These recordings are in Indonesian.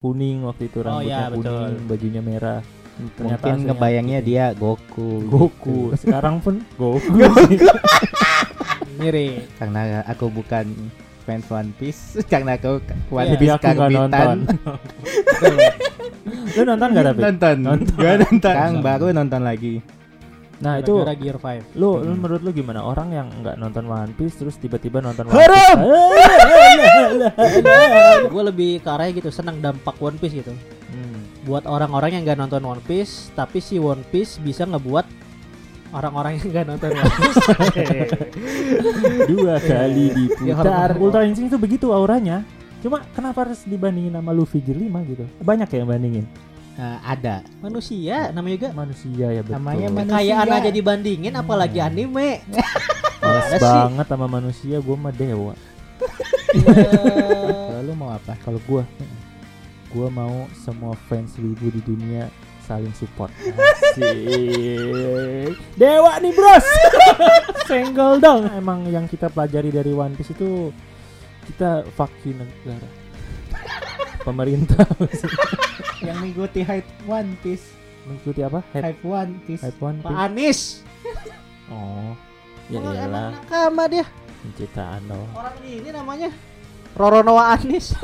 kuning waktu itu Oh, rambutnya iya, betul. kuning bajunya merah Ternyata Mungkin ngebayangnya gitu. dia Goku. Goku gitu. sekarang pun Goku Mirip. Karena aku bukan fans One Piece, karena aku One Iya. jadi Piece aku nggak nonton lu nonton gak tapi Nonton. Nonton. Gua nonton. Sekarang baru nonton lagi. Nah itu Gara-gara Gear 5. lu, lu menurut lu gimana orang yang nggak nonton One Piece terus tiba-tiba nonton One Haram! Piece gue lebih ke arahnya gitu senang dampak One Piece gitu. Hmm. Buat orang-orang yang gak nonton One Piece, tapi si One Piece bisa ngebuat orang-orang yang gak nonton One Piece. dua kali Ya, diputar. Ultra Instinct itu begitu auranya cuma kenapa harus dibandingin sama Luffy Gear 5 gitu banyak ya yang bandingin Eh, ada. Manusia namanya juga. manusia ya betul Namanya manusia. Kayaan aja dibandingin apalagi anime. Males banget sama manusia gue mah dewa Lalu mau apa? kalau gue gue mau semua fans wibu di dunia saling support Asik dewa nih bros senggol dong emang yang kita pelajari dari One Piece itu kita vaksin negara pemerintah Yang mengikuti hype One Piece. mengikuti apa hype, Hype One Piece. hype One Pak Piece Anis. oh ya emang iyalah nakama dia. penciptaan dong Orang ini namanya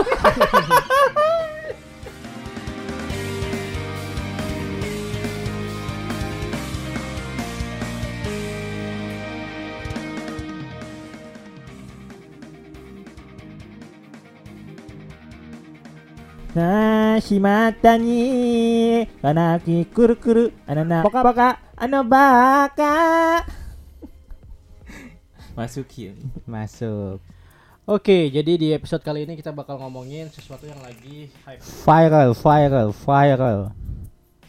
Roro Noah Anis. Na shimata ni kanaki kuru kuru anana poka poka ano baka masukin Masuk. Oke, jadi di episode kali ini kita bakal ngomongin sesuatu yang lagi hype. Viral, viral, viral.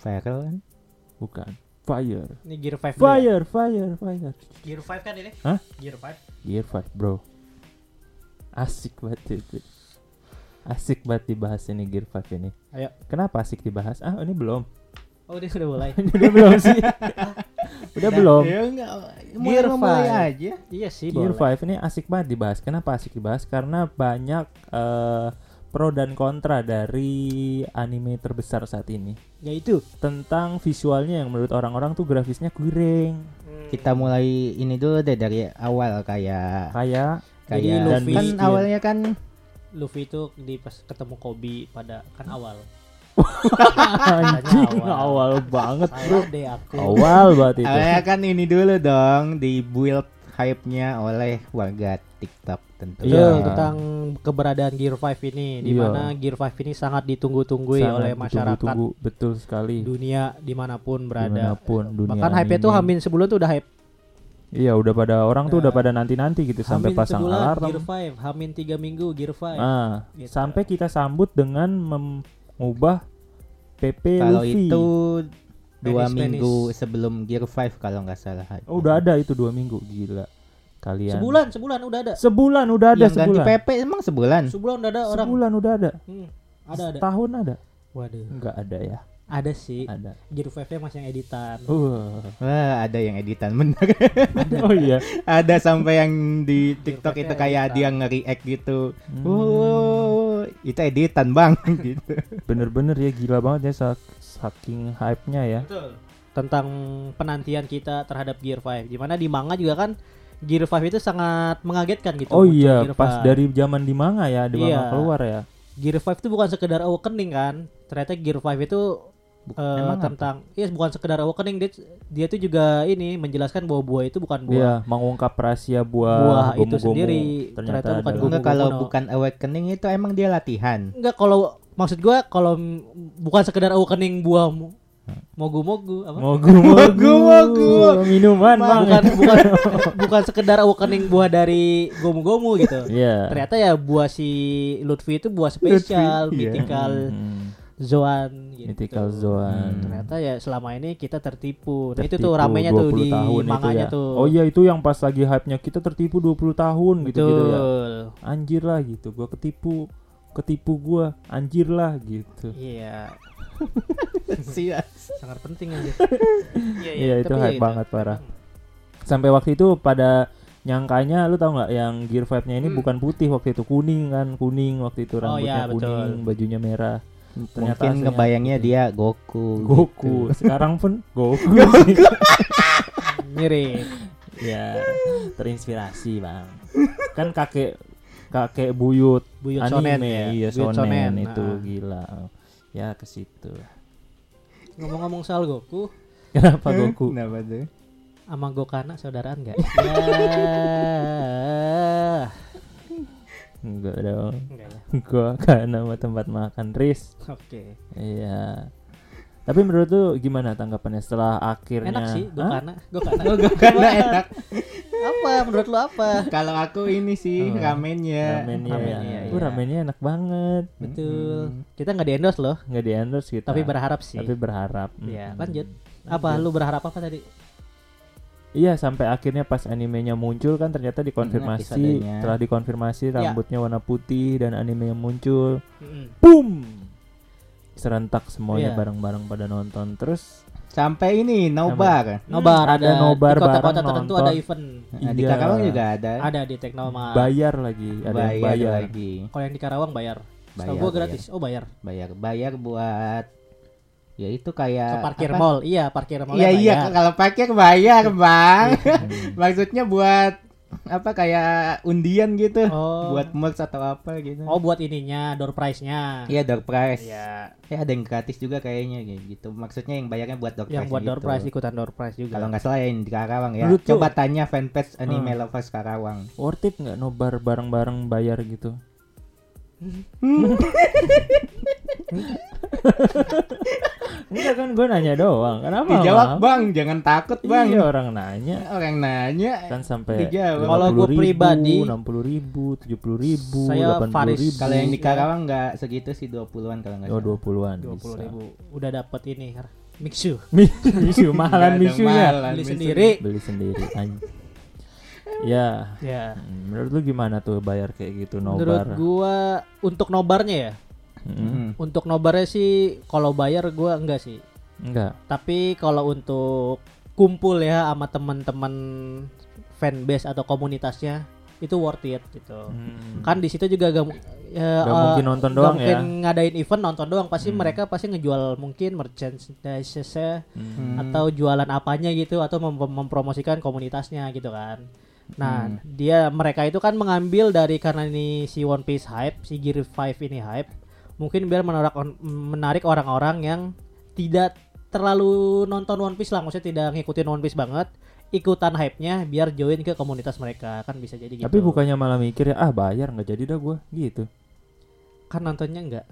Viral kan? bukan fire Ini Gear 5 dulu ya? fire fire fire Gear 5 kan ini? Hah? Gear 5. Gear 5 bro asik banget itu asik banget dibahas ini Gear 5 ini Ayo. kenapa asik dibahas ah ini belum Oh, dia sudah mulai. udah belum sih udah belum Ya enggak. Gear Mulai mulai five. aja. iya sih, Gear boleh. 5 ini asik banget dibahas. Kenapa asik dibahas? Karena banyak eh, pro dan kontra dari anime terbesar saat ini Yaitu tentang visualnya yang menurut orang-orang tuh grafisnya kuring, Kita mulai ini dulu deh dari awal kayak kayak Jadi kayak Luffy- kan awalnya kan Luffy itu di pas ketemu Kobe pada kan awal. anjing awal. awal banget bro. Deh aku. Awal banget itu. awalnya kan ini dulu dong di build hype-nya oleh warga TikTok tentu. Iya. tentang keberadaan Gear 5 ini di Iya. mana Gear 5 ini sangat ditunggu-tunggu oleh masyarakat ditunggu-tunggu, betul sekali. dunia di mana pun berada. Di mana pun dunia Bahkan hype itu hamin sebulan tuh udah hype. Iya, udah pada orang tuh Nah, udah pada nanti-nanti gitu sampai pasang sebulan alarm. Gear 5, hamin 3 minggu Gear 5. Ah, Gitu. sampai kita sambut dengan mengubah PP Kalau Luffy. itu dua Penis, minggu sebelum Gear 5 kalau nggak salah. Oh, udah ada itu dua minggu, gila. Kalian. Sebulan, sebulan udah ada. Sebulan udah ada Yang ganti sebulan. PP emang sebulan. Sebulan udah ada orang. Sebulan udah ada. Hmm, ada ada. Tahun ada. Waduh, Enggak ada ya. Ada sih. Ada. Gear 5 masih yang editan. Uh. Wah, ada yang editan bener. Oh iya. ada sampai yang di TikTok Gear itu 5 kayak editan. dia nge-react gitu. Hmm. Oh, itu editan bang gitu. Bener-bener ya gila banget ya sak- saking hype-nya ya. Betul. Tentang penantian kita terhadap Gear 5. Di mana di manga juga kan Gear 5 itu sangat mengagetkan gitu. Oh iya, Gear pas 5. dari zaman di manga ya, di manga Iya. keluar ya. Gear 5 itu bukan sekedar awakening kan. Ternyata Gear 5 itu Buk- eh, emang apa? tentang iya bukan sekedar awakening dia dia tuh juga ini menjelaskan bahwa buah itu bukan buah Iya, mengungkap rahasia buah, Buah itu gomu-gomu. sendiri. Ternyata Ternyata bukan gomu. Enggak kalau no. bukan awakening itu emang dia latihan. Enggak kalau maksud gua kalau bukan sekedar awakening buah mo- mogu-mogu apa? Mogu mogu Mogu. minuman bang. bukan bukan bukan sekedar awakening buah dari gomu-gomu gitu. Iya. Ternyata ya buah si Lutfi itu buah spesial, Lutfi, iya. mythical Hmm, Zoan gitu. Mythical Zoan. Hmm. Ternyata ya selama ini kita tertipu. Nah, itu tertipu tuh ramenya tuh 20 di tahun itu manganya ya. tuh. Oh iya itu yang pas lagi hype-nya kita tertipu 20 tahun gitu gitu ya. Betul. Anjir lah gitu. Gua ketipu ketipu gua anjir lah gitu. Iya, Sia. sangat penting aja. Iya itu tapi ya hype banget parah. Sampai waktu itu pada nyangkanya lu tau nggak yang Gear 5-nya ini Hmm. bukan putih waktu itu kuning kan kuning waktu itu Oh, rambutnya iya, betul. kuning bajunya merah Ternyata Mungkin ngebayangnya gitu. dia Goku. Goku. gitu. Sekarang pun Goku. Mirip. ya, terinspirasi, Bang. Kan kakek kakek buyut Buyut anime shonen ya. Iya, Buyut shonen, shonen, itu nah. gila. Ya ke situ. Ngomong-ngomong soal Goku, Kenapa Goku? Kenapa tuh? sama Gokana saudaraan nggak? ya. Enggak dong. Enggak ya. Gua kan nama tempat makan Riz. Oke. Iya. Tapi menurut lu gimana tanggapannya setelah akhirnya? Enak sih Hah? Gokana. Gokana. Karena enak. apa menurut lu apa? Kalau aku ini sih Oh. ramennya. Ramennya, Ramennya, ya. iya. Uh, ramennya enak banget. Betul. Kita nggak di endorse loh, Nggak di endorse kita. tapi berharap sih. Tapi berharap. Iya, Mm. lanjut. Apa lu berharap apa tadi? Iya sampai akhirnya pas animenya muncul kan ternyata dikonfirmasi episodenya. setelah dikonfirmasi Ya. rambutnya warna putih dan anime yang muncul Mm-mm. boom serentak semuanya Iya. bareng-bareng pada nonton terus Sampai ini nobar. Nobar Hmm, ada ada, nobar di kota-kota tertentu nonton. ada event. Nah, di Iya. Karawang juga ada. Ada di Teknoma. bayar lagi ada bayar, yang bayar lagi. Kalau yang di Karawang bayar. Setahu Bayar, gua bayar. gratis. Oh bayar. Bayar bayar buat ya itu kayak Ke parkir apa? mall. Iya, parkir mall. Iya iya kalau parkir bayar bang. Hmm. Maksudnya buat apa kayak undian gitu. Oh. Buat merch atau apa gitu. Oh buat ininya door prize-nya. Iya door prize. Iya. Ya ada yang gratis juga kayaknya kayak gitu. Maksudnya yang bayarnya buat door Yang prize. buat door gitu. prize ikutan door prize juga. Kalau nggak salah yang di Karawang ya. Menurut Coba tanya fanpage anime Hmm. lovers Karawang. worth it nggak nobar bareng-bareng bayar gitu Enggak kan gue nanya doang Kenapa Dijawab mahal? bang, jangan takut bang. Iya orang nanya Orang nanya. kan sampai Dijawab. Kalau gua pribadi, enam puluh ribu, tujuh puluh ribu, Saya delapan Faris. ribu. Kalau yang di. Karawang nggak segitu sih 20-an kalau nggak oh salah. dua puluhan, dua puluh bisa. ribu. Udah dapat ini mixu. Misu mahalan misunya. mahalan, Beli sendiri. Beli sendiri. ya, Ya. hmm, menurut lu gimana tuh bayar kayak gitu Menurut nobar? gua untuk nobarnya ya. Mm, Hmm. Untuk nobarnya sih kalau bayar gua enggak sih. Enggak. Tapi kalau untuk kumpul ya sama teman-teman fanbase atau komunitasnya itu worth it gitu. Hmm. Kan di situ juga gak, ya, Nggak eh, mungkin nonton nggak doang mungkin ya. ngadain event nonton doang pasti Hmm. mereka pasti ngejual mungkin merchandise Hmm. atau jualan apanya gitu atau mem- mempromosikan komunitasnya gitu kan. Nah, Hmm. dia mereka itu kan mengambil dari karena ini si One Piece hype, si Gear 5 ini hype, mungkin biar menarik menarik orang-orang yang tidak terlalu nonton One Piece lah, maksudnya tidak ngikutin One Piece banget, ikutan hype-nya biar join ke komunitas mereka kan bisa jadi gitu. Tapi bukannya malah mikir ya ah bayar nggak jadi dah gua gitu. kan nontonnya enggak.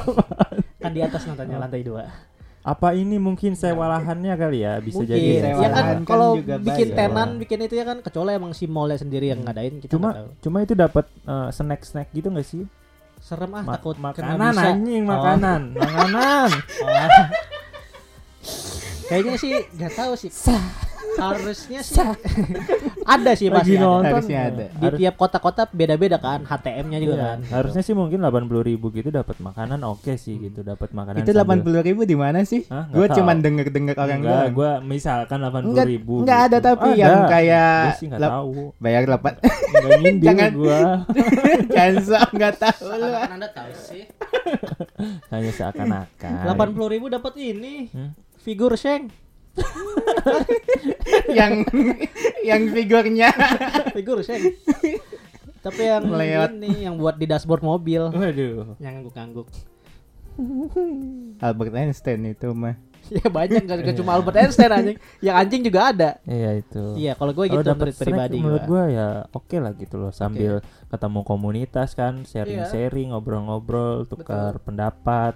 kan di atas nontonnya lantai dua. Apa ini mungkin sewa lahannya kali ya bisa Mungkin. jadi. Sewa ya kan kan kalau juga bikin bayar. tenan bikin itu ya kan kecuali emang si mallnya sendiri yang ngadain kita Cuma tahu. cuma itu dapat snack snack gitu nggak sih? Serem ah Ma- takut makanan anjing Oh. makanan makanan. Oh. Kayaknya sih nggak tahu sih. Harusnya sih ada sih pasti ada. nonton Harusnya ya. ada. Di tiap kota-kota beda-beda kan HTM-nya juga Iya, kan. Harusnya sih mungkin 80 ribu gitu dapat makanan oke sih gitu dapat makanan. Itu delapan puluh ribu di mana sih? Hah, nggak Gue tahu. cuman denger denger orang Enggak, doang. gua misalkan 80 Enggak, ribu. enggak ada gitu. tapi yang kayak Gua sih enggak lap- tahu. Bayar delapan. Nyindir Jangan. gua. Jangan sok nggak tahu lu. Anda tahu sih. Hanya seakan-akan. 80 ribu dapat ini Hmm? figur Sheng. yang yang figurnya Figur Sheng. Tapi yang Lewat. ini yang buat di dashboard mobil Waduh. yang ngangguk-ngangguk. Albert Einstein itu mah. Ya banyak kan gak cuma Albert Einstein anjing. Yang anjing juga ada. Iya itu. Iya, kalau gue gitu dapet pri- pribadi menurut gua. gua ya oke lah gitu loh sambil ketemu komunitas kan Iya. sharing-sharing ngobrol-ngobrol tukar pendapat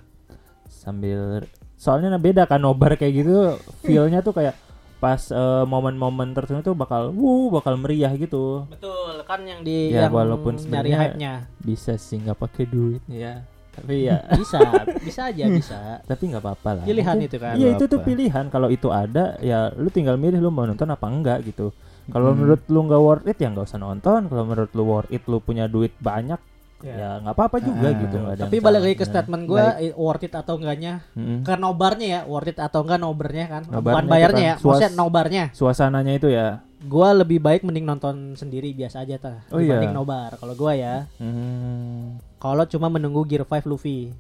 sambil soalnya nah beda kan nobar kayak gitu feelnya tuh kayak pas eh, momen-momen tertentu tuh bakal wuh bakal meriah gitu Betul, kan yang di Ya, yang walaupun nyari sebenarnya- hype-nya. bisa sih nggak pakai duit ya tapi ya Bisa, bisa aja bisa. tapi nggak apa-apa lah Pilihan itu kan. Iya itu tuh pilihan kalau itu ada ya lu tinggal milih lu mau nonton apa enggak gitu. Kalau Hmm. menurut lu nggak worth it ya nggak usah nonton. Kalau menurut lu worth it lu punya duit banyak Ya. ya nggak apa-apa juga Ah. gitu. Tapi balik lagi ke statement gue worth it atau enggaknya Mm-mm. ke nobarnya ya worth it atau enggak nobarnya kan bukan Nobarnya bayarnya itu ya kan suas- maksudnya nobarnya Suasananya itu ya. gue lebih baik mending nonton sendiri biasa aja ta Oh iya. dibanding nobar kalau gue ya Hmm. kalau cuma menunggu Gear 5 Luffy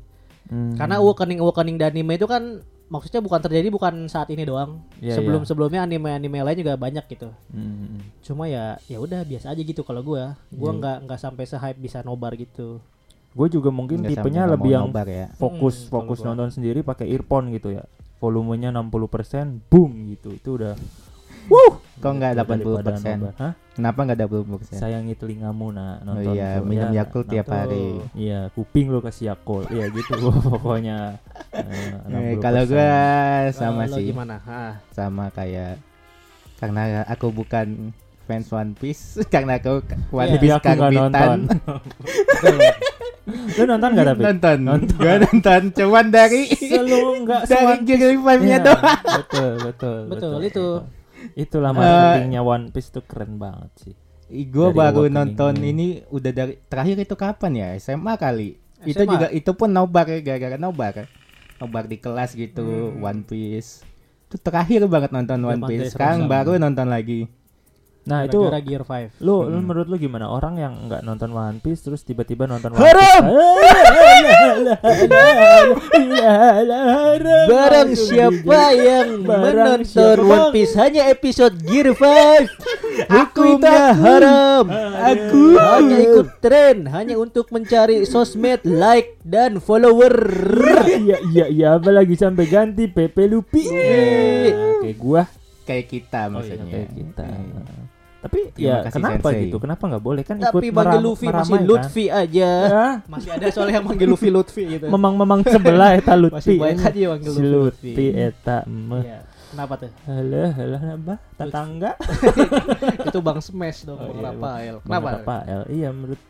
Hmm. Karena awakening awakening di anime itu kan maksudnya bukan terjadi bukan saat ini doang. Iya, sebelum iya. sebelumnya anime-anime lain juga banyak gitu. Hmm. Cuma ya ya udah biasa aja gitu kalau gua. Gua Iya. nggak nggak sampai se-hype bisa nobar gitu. Gue juga mungkin Nggak tipenya lebih yang nobar ya. fokus Hmm, fokus nonton sendiri pakai earphone gitu ya. Volumenya 60% boom gitu. Itu udah Wuh, Kok nggak Daripada 80%? nobar. Hah? Kenapa nggak 80%? Sayangi telingamu nak Oh nonton. iya, tuh. minum Ya, Yakult tiap hari. Iya, kuping lu kasih Yakult. Iya gitu pokoknya. Eh, Eh, kalau 60%. gua sama Kalau lo sih, gimana? Ah, sama kayak karena aku bukan fans One Piece karena aku One Iya. Jadi Piece aku nggak nonton. Lu nonton nggak tapi? nonton Nonton. gua nonton cuman dari Selalu nggak dari Gear Five-nya Iya, doang betul, betul, Betul, itu. Itulah Eh, marketingnya One Piece tuh keren banget sih. Dari baru nonton ini. ini udah dari terakhir itu kapan ya SMA kali itu SMA? juga itu pun nobar ya gara-gara nobar nobar di kelas gitu Hmm. One Piece itu terakhir banget nonton One Piece sekarang baru nonton lagi Nah itu gara-gara Gear 5. lu, lu Hmm. menurut lu gimana orang yang nggak nonton One Piece terus tiba-tiba nonton One Haram! Piece? Barang siapa yang Barang menonton siapa, One? Piece hanya episode Gear 5 Hukumnya haram Aku. Hanya ikut tren Hanya untuk mencari sosmed, like, dan follower Iya iya iya apalagi sampai ganti Pepe Lupi. Oke gua kayak kita Oh iya, maksudnya kayak kita. Hmm. Tapi Terima ya kasih, kenapa Sensei. gitu? Kenapa nggak boleh kan ikut Tapi manggil meram- Luffy masih? Lutfi aja Ya, Masih ada soalnya yang manggil Luffy Lutfi gitu memang-memang sebelah eta Lutfi. Masih banyak aja yang manggil Si Lutfi Lutfi eta mah. Iya. Kenapa tuh? Halah, halah nambah tetangga. Itu Bang Smash dong, Oh, Bang iya, Rafael. Bang Kenapa? Rafael. Iya menurut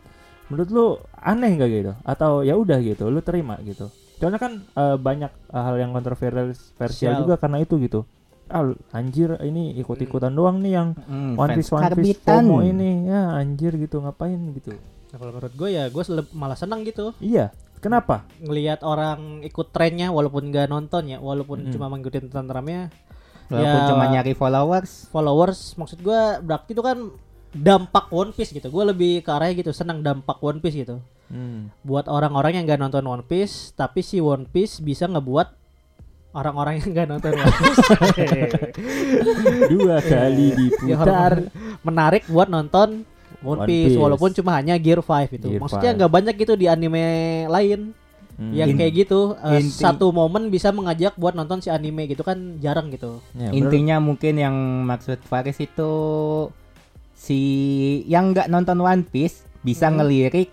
menurut lu aneh nggak gitu? Atau ya udah gitu, lu terima gitu? Soalnya kan eh, banyak eh, hal yang kontroversial Sial. juga karena itu gitu. Ah, anjir ini ikut-ikutan doang nih yang Hmm, One Piece One Piece. FOMO ini ya anjir gitu ngapain gitu? Nah, kalau menurut gue ya gue malah senang gitu Iya, kenapa? ngelihat orang ikut trennya walaupun nggak nonton ya, walaupun Mm. cuma mengikuti tentramnya walaupun Ya. cuma nyari followers followers maksud gue berarti itu kan dampak One Piece gitu. Gue lebih ke arahnya gitu, senang dampak One Piece gitu. Hmm. Buat orang-orang yang nggak nonton One Piece, tapi si One Piece bisa ngebuat orang-orang yang nggak nonton One Piece Dua kali Ya, diputar. menarik buat nonton One, One Piece, Piece. walaupun cuma hanya Gear 5 itu. Gear Maksudnya 5. nggak banyak gitu di anime lain Hmm. yang kayak gitu eh, inti- satu momen bisa mengajak buat nonton si anime gitu kan jarang gitu. Ya, bener. intinya mungkin yang maksud Faris itu si yang nggak nonton One Piece bisa Hmm. ngelirik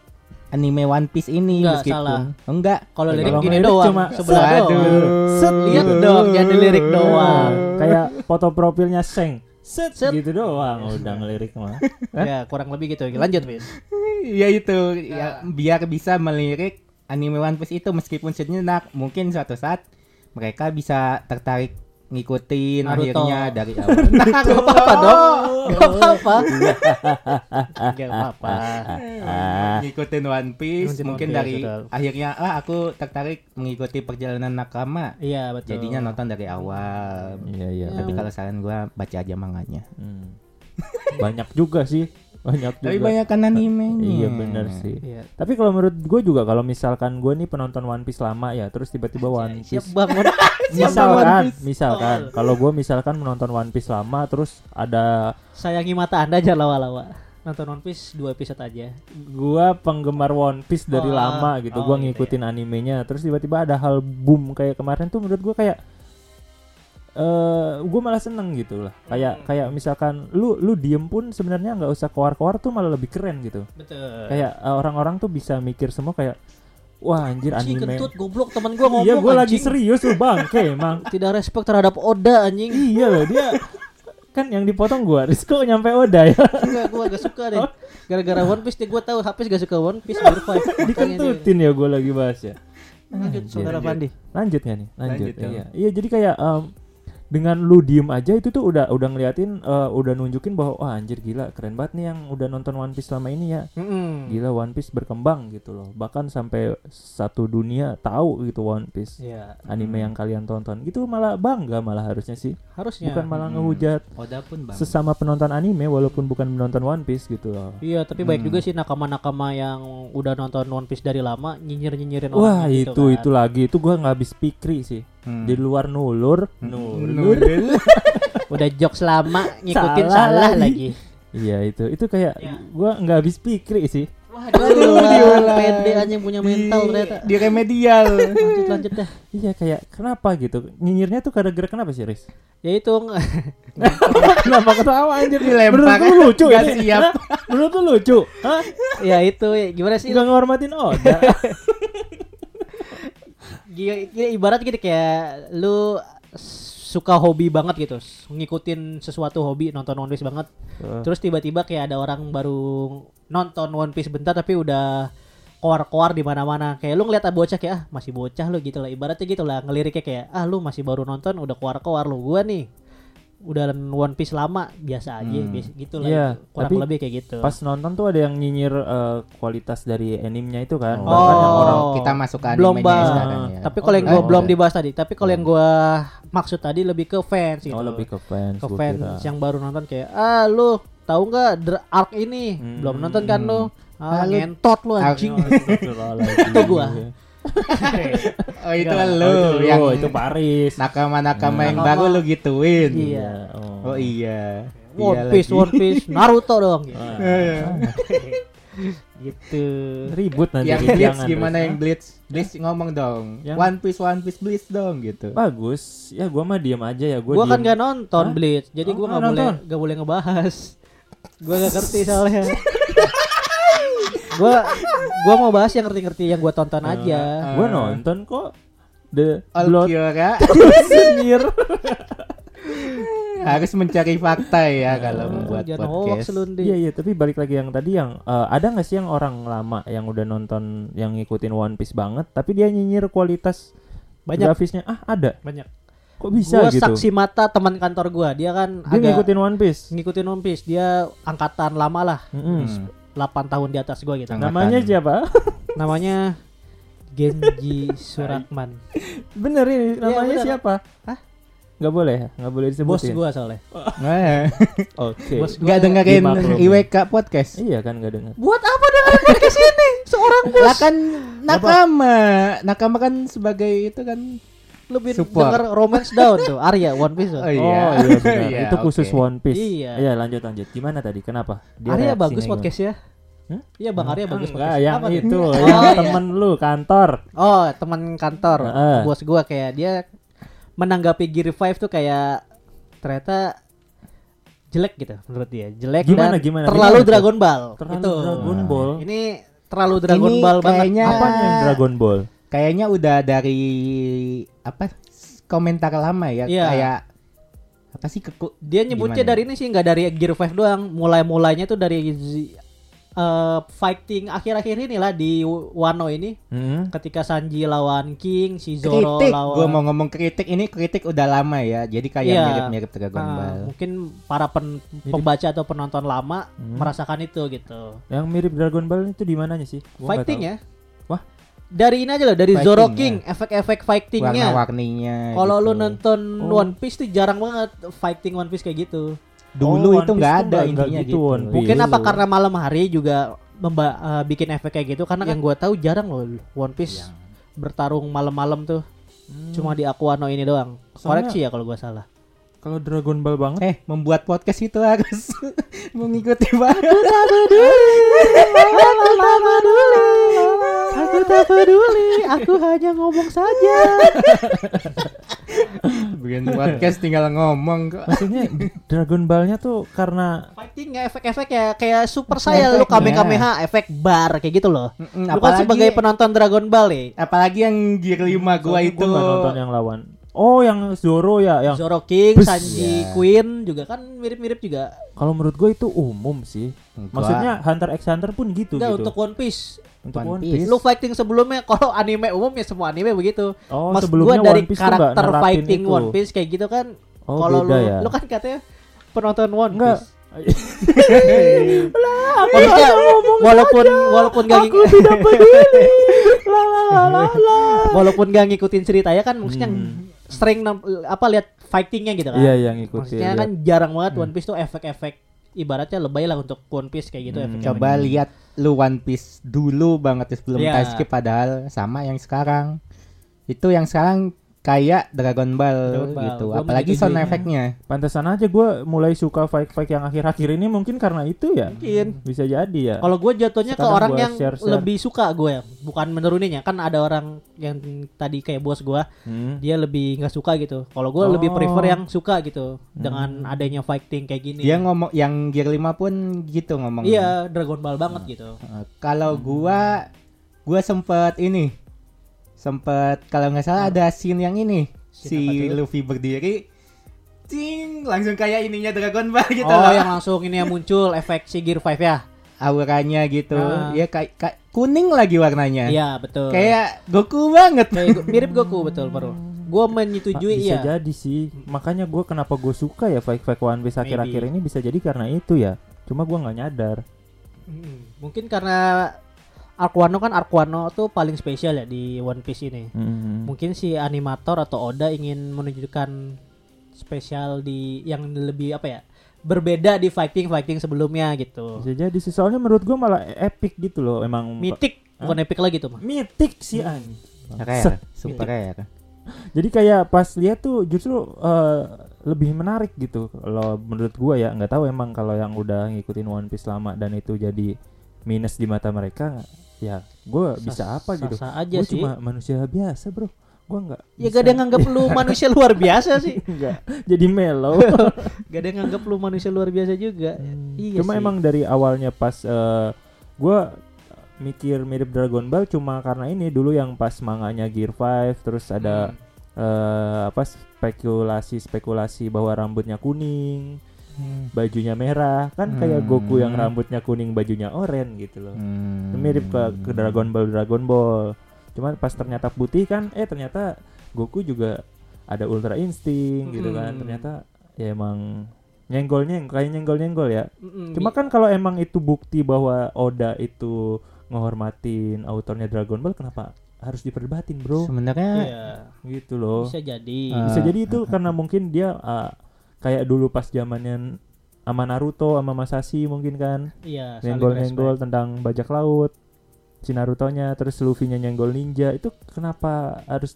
anime One Piece ini Enggak, meskipun salah. Oh, enggak Kalau lirik gini doang, cuma sebelah Waduh. doang. Set, lihat dong, jangan dilirik doang. kayak foto profilnya Seng. Set, Set. gitu doang udah ngelirik mah. Ya kurang lebih gitu. Lanjut, Win. ya itu ya, biar bisa melirik anime One Piece itu meskipun sejenak mungkin suatu saat mereka bisa tertarik ngikutin Naruto. akhirnya dari awal Gak apa-apa dong. Gak apa-apa. Gak apa-apa. Ah, ngikutin One Piece Ngikutin mungkin One Piece, dari betul. akhirnya ah aku tertarik mengikuti perjalanan nakama Iya betul. jadinya nonton dari awal iya iya. Ya. tapi kalau saran gua baca aja manganya Hmm. banyak juga sih, banyak juga. tapi banyak kan animenya Iya bener sih. Iya. Tapi kalau menurut gue juga kalau misalkan gue nih penonton One Piece lama ya, terus tiba-tiba One Siap Piece bangun. misalkan, One Piece. misalkan kalau gue misalkan menonton One Piece lama terus ada Sayangi mata anda aja lawa-lawa. Nonton One Piece dua episode aja. gua penggemar One Piece dari Oh, lama gitu, oh gua gitu ngikutin animenya, terus tiba-tiba ada hal boom kayak kemarin tuh menurut gua kayak eh gua malah seneng gitu lah. Kayak Hmm. kayak misalkan lu lu diem pun sebenarnya nggak usah keluar-keluar tuh malah lebih keren gitu. Betul. Kayak eh, orang-orang tuh bisa mikir semua kayak wah anjir Anjing anime. kentut goblok teman gua ngomong Iya gua lagi serius lu bangke emang. Tidak respect terhadap Oda anjing. iya loh dia kan yang dipotong gua Rizko nyampe Oda ya Enggak, gua gak suka deh. Gara-gara One Piece nih gua tahu Hafiz gak suka One Piece Gear 5. dikentutin ya gua lagi bahas ya Lanjut saudara Pandi. lanjut nggak nih lanjut, Lanjut dong. iya iya jadi kayak em, dengan lu diem aja itu tuh udah udah ngeliatin eh, udah nunjukin bahwa wah anjir gila keren banget nih yang udah nonton One Piece selama ini ya Mm-mm. gila One Piece berkembang gitu loh bahkan sampai satu dunia tahu gitu One Piece Iya, anime yang kalian tonton itu malah bangga malah harusnya sih harusnya. bukan malah Hmm. ngehujat Oda pun bang. sesama penonton anime walaupun bukan penonton One Piece gitu loh Iya, tapi baik Hmm. juga sih nakama-nakama yang udah nonton One Piece dari lama nyinyir-nyinyirin Wah orangnya itu gitu kan. itu lagi itu gua nggak habis pikri sih Hmm. di luar nulur Nulur. Udah jokes lama ngikutin Salah salah, lagi. iya itu itu kayak Ya. gua nggak habis pikri sih Waduh, diulang. pede aja yang punya mental di, ternyata. di remedial. Lanjut lanjut dah. iya kayak kenapa gitu nyinyirnya tuh gara-gara kenapa sih Riz Ya itu kenapa ketawa anjir Dilempar. menurut lu lucu Nggak ini? siap. menurut lu lucu Hah? ya itu ya, gimana sih? nggak ngehormatin Oda ibarat gitu kayak lu suka hobi banget gitu, ngikutin sesuatu hobi nonton One Piece banget. Terus tiba-tiba kayak ada orang baru nonton One Piece bentar tapi udah koar-koar di mana-mana. Kayak lu ngeliat bocah kayak ah masih bocah lu gitu lah. Ibaratnya gitu lah ngeliriknya kayak ah lu masih baru nonton udah koar-koar lu. Gua nih udah One Piece lama biasa aja Hmm. biasa gitu lah. Iya, gitu. Kurang tapi lebih kayak gitu. pas nonton tuh ada yang nyinyir eh, kualitas dari animenya itu kan Oh. bahkan yang Oh. orang Kita masuk ke Belum sekarang ya. Tapi kalau yang Oh, gua oh, belum dibahas tadi, tapi kalau yang gua maksud tadi lebih ke fans gitu. oh lebih ke fans ke fans kira. yang baru nonton kayak ah lu tahu nggak The Ark ini Hmm. belum nonton kan lu ah, Ah, lu- ngentot lu anjing Oh. Itu gua. Oh itu Enggak. kan Oh, lu itu yang lu, itu Paris nakama-nakama Hmm. yang Nakama. baru lu gituin. Iya. oh, Oh iya. One Iya Piece lagi. One Piece Naruto dong Ah. gitu ribut nanti yang Blitz jangan, gimana Riz. yang Blitz? Blitz ngomong dong. Yang- One Piece One Piece Blitz dong gitu. bagus ya gua mah diam aja ya gua gua kan diem. gak nonton Hah? Blitz jadi Oh, gua nggak boleh nggak boleh ngebahas gua gak ngerti soalnya gua gua mau bahas yang ngerti-ngerti yang gua tonton aja. Ah. gua nonton kok the blood senior harus mencari fakta ya kalau membuat jangan podcast. Iya iya tapi balik lagi yang tadi yang eh, ada nggak sih yang orang lama yang udah nonton yang ngikutin One Piece banget tapi dia nyinyir kualitas banyak. grafisnya? Ah ada. Banyak. Kok bisa gua gitu? saksi mata teman kantor gua. Dia kan dia agak ngikutin One Piece? ngikutin One Piece. Dia angkatan lama lah. Mm-mm. Hmm. 8 tahun di atas gua gitu. Angkatan. namanya siapa? Namanya Genji Suratman. Bener ini namanya bener. siapa? Hah? nggak boleh nggak boleh bos disebutin gua soalnya. Nah, oke. Bos gua nggak dengerin. IWK podcast. iya kan nggak dengar buat apa dengan podcast ini? Seorang bos. Lah kan nakama, nakama kan sebagai itu kan. Lebih Support. denger romance down tuh Arya One Piece tuh. Oh, oh iya. iya benar Iya, itu khusus oke. One Piece Iya. iya lanjut lanjut gimana tadi kenapa Dia Arya bagus podcast ya Hmm? Iya Bang Arya bagus Enggak, podcast. yang Apa itu, Oh, yang iya. temen lu kantor. Oh, teman kantor. Heeh. Bos gua kayak dia menanggapi Gear 5 tuh kayak ternyata jelek gitu menurut dia. Jelek Gimana, dan gimana? terlalu Gimana? Dragon Ball. Terlalu Itu. Dragon Ball. Ini terlalu Dragon Ini Ball banget. kayaknya- Apanya yang Dragon Ball? Kayaknya udah dari apa komentar lama ya Iya. kayak apa sih keku Dia nyebutnya Gimana? dari ini sih nggak dari Gear 5 doang. Mulai-mulainya tuh dari eh, fighting akhir-akhir inilah di Wano ini Hmm? ketika Sanji lawan King, si Zoro kritik. lawan Gue mau ngomong kritik ini kritik udah lama ya. Jadi kayak Iya. mirip-mirip Dragon Ball. mungkin para pen- pembaca atau penonton lama Hmm. merasakan itu gitu. Yang mirip Dragon Ball itu di mananya sih? Gua fighting ya. Dari ini aja loh, dari Fighting, Zoro ya. King, efek-efek fightingnya. Warna-warninya. Kalau gitu. lu nonton Oh. One Piece tuh jarang banget fighting One Piece kayak gitu. dulu Oh, itu nggak ada intinya gitu, gitu. One Piece. Mungkin apa karena malam hari juga memba- eh, bikin efek kayak gitu karena yang gua tahu jarang loh One Piece Yang- bertarung malam-malam tuh. Hmm. Cuma di Aquano ini doang. Soalnya- Koreksi ya kalau gua salah. Kalau Dragon Ball banget Eh, membuat podcast itu harus mengikuti banget. Aku tak peduli. Aku tak peduli. Aku hanya ngomong saja. Bikin podcast tinggal ngomong kok. maksudnya Dragon Ballnya tuh karena Fighting ya efek-efek ya kayak super saya lu Efeknya. kame kameha efek bar kayak gitu loh. Mm-mm, Lu kan sebagai penonton Dragon Ball nih. apalagi yang Gear 5 gua itu gua nggak nonton yang lawan. Oh, yang Zoro ya, yang Zoro King, Bus. Sanji Ya. Queen juga kan mirip-mirip juga. kalau menurut gue itu umum sih. Gua- Maksudnya Hunter x Hunter pun gitu Enggak gitu. untuk One Piece. Untuk One One Piece. Piece. Lu fighting sebelumnya kalau anime umum ya semua anime begitu. Oh, Maksud sebelumnya gua dari One Piece karakter fighting itu. One Piece kayak gitu kan Oh, Kalau lu, ya. lu kan katanya penonton One. Piece. Maksudnya walaupun walaupun gak Aku tidak peduli. La la la la la. walaupun gak ngikutin ceritanya kan maksudnya Hmm. sering apa lihat fightingnya gitu kan. Iya, yang ngikutin. Maksudnya kan jarang banget One Piece tuh efek-efek ibaratnya lebay lah untuk One Piece kayak gitu Hmm. efeknya. Coba lihat lu One Piece dulu banget ya sebelum Iya. time skip padahal sama yang sekarang. Itu yang sekarang kayak Dragon Ball, Dragon Ball. gitu. Gua Apalagi sound efeknya. Pantesan aja gue mulai suka fight-fight yang akhir-akhir ini mungkin karena itu ya. Mungkin. Bisa jadi ya. Kalau gue jatuhnya ke Sekarang orang gua yang share-share. lebih suka gue ya, bukan menuruninya. Kan ada orang yang tadi kayak bos gue, Hmm. dia lebih nggak suka gitu. Kalau gue Oh. lebih prefer yang suka gitu dengan adanya fighting kayak gini. Dia ngomong yang Gear 5 pun gitu ngomong. Iya, Dragon Ball banget gitu. Eh, kalau gua gua sempet ini sempet kalau nggak salah ada scene yang ini Scene si? Luffy berdiri cing langsung kayak ininya Dragon Ball gitu oh, loh. yang langsung ini yang muncul efek si Gear 5 ya. auranya gitu ya kayak kayak kuning lagi warnanya Iya, betul. kayak Goku banget Kayak mirip Goku betul, Bro. Gue menyetujui bisa iya. jadi sih. Makanya gue kenapa gue suka ya fight-fight One Piece akhir-akhir ini bisa jadi karena itu ya. Cuma gue nggak nyadar. Mm, Mungkin karena Arkwano kan Arkwano tuh paling spesial ya di One Piece ini. Hmm. Mungkin si animator atau Oda ingin menunjukkan spesial di yang lebih apa ya? Berbeda di fighting-fighting sebelumnya gitu. Bisa jadi sih. Soalnya menurut gue malah epic gitu loh. Emang Mythic, bukan epic lagi tuh, mah. mitik sih an. rare super rare Jadi kayak pas lihat tuh justru eh, lebih menarik gitu. Kalau menurut gua ya nggak tahu emang kalau yang udah ngikutin One Piece lama dan itu jadi minus di mata mereka ya gua bisa apa gitu. Sih. cuma manusia biasa, Bro. Gua nggak Ya gak ada yang nganggap lu manusia luar biasa sih. Enggak. Jadi mellow. Gak ada yang nganggap lu manusia luar biasa juga. Iya cuma sih. emang dari awalnya pas eh, gua mikir mirip Dragon Ball cuma karena ini dulu yang pas manganya Gear 5 terus ada eh, apa spekulasi spekulasi bahwa rambutnya kuning bajunya merah kan kayak Hmm. Goku yang rambutnya kuning bajunya oranye gitu loh Hmm. mirip ke, ke Dragon Ball Dragon Ball cuma pas ternyata putih kan eh ternyata Goku juga ada Ultra Instinct gitu kan Hmm. ternyata ya emang nyenggol nyenggol kayak nyenggol nyenggol ya Mm-mm, cuma kan kalau emang itu bukti bahwa Oda itu ngehormatin autornya Dragon Ball kenapa harus diperdebatin bro sebenarnya Iya. gitu loh Bisa jadi. Ah. bisa jadi itu karena mungkin dia uh, kayak dulu pas zamannya sama Naruto sama Masashi mungkin kan Iya, nyenggol-nyenggol respect. tentang bajak laut si Naruto-nya terus Luffy-nya nyenggol ninja itu kenapa harus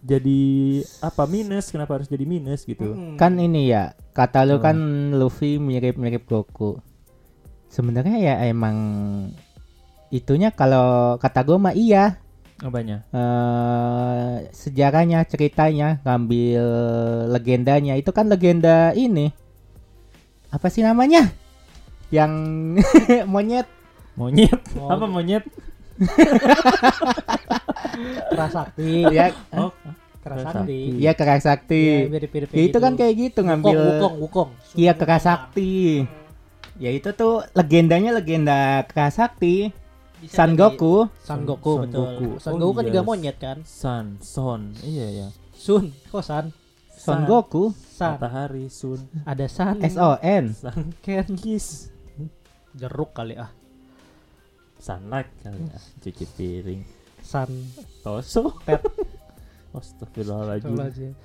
jadi apa minus kenapa harus jadi minus gitu Mm-mm. kan ini ya kata lu Hmm. kan Luffy mirip-mirip Goku sebenarnya ya emang itunya kalau kata gue mah iya apanya? Eh sejarahnya ceritanya ngambil legendanya. Itu kan legenda ini. Apa sih namanya? Yang monyet. Monyet. Oh. apa monyet? Kerasakti. ya. Oh Kerasakti. ya kerasakti. Iya, mirip-mirip ya itu kan kayak gitu ngambil Wukong, Wukong, iya kerasakti. Ya itu tuh legendanya legenda kerasakti San Goku San Goku Son betul. Goku. San Oh, Goku kan iya. juga monyet kan? Sun Son iya ya Sun, kok San? Son Goku San. matahari Sun Ada San. S O N Sun Ken. Kiss Jeruk kali ah. sunlight kali ya cuci piring San. toso Pet. Astagfirullahaladzim.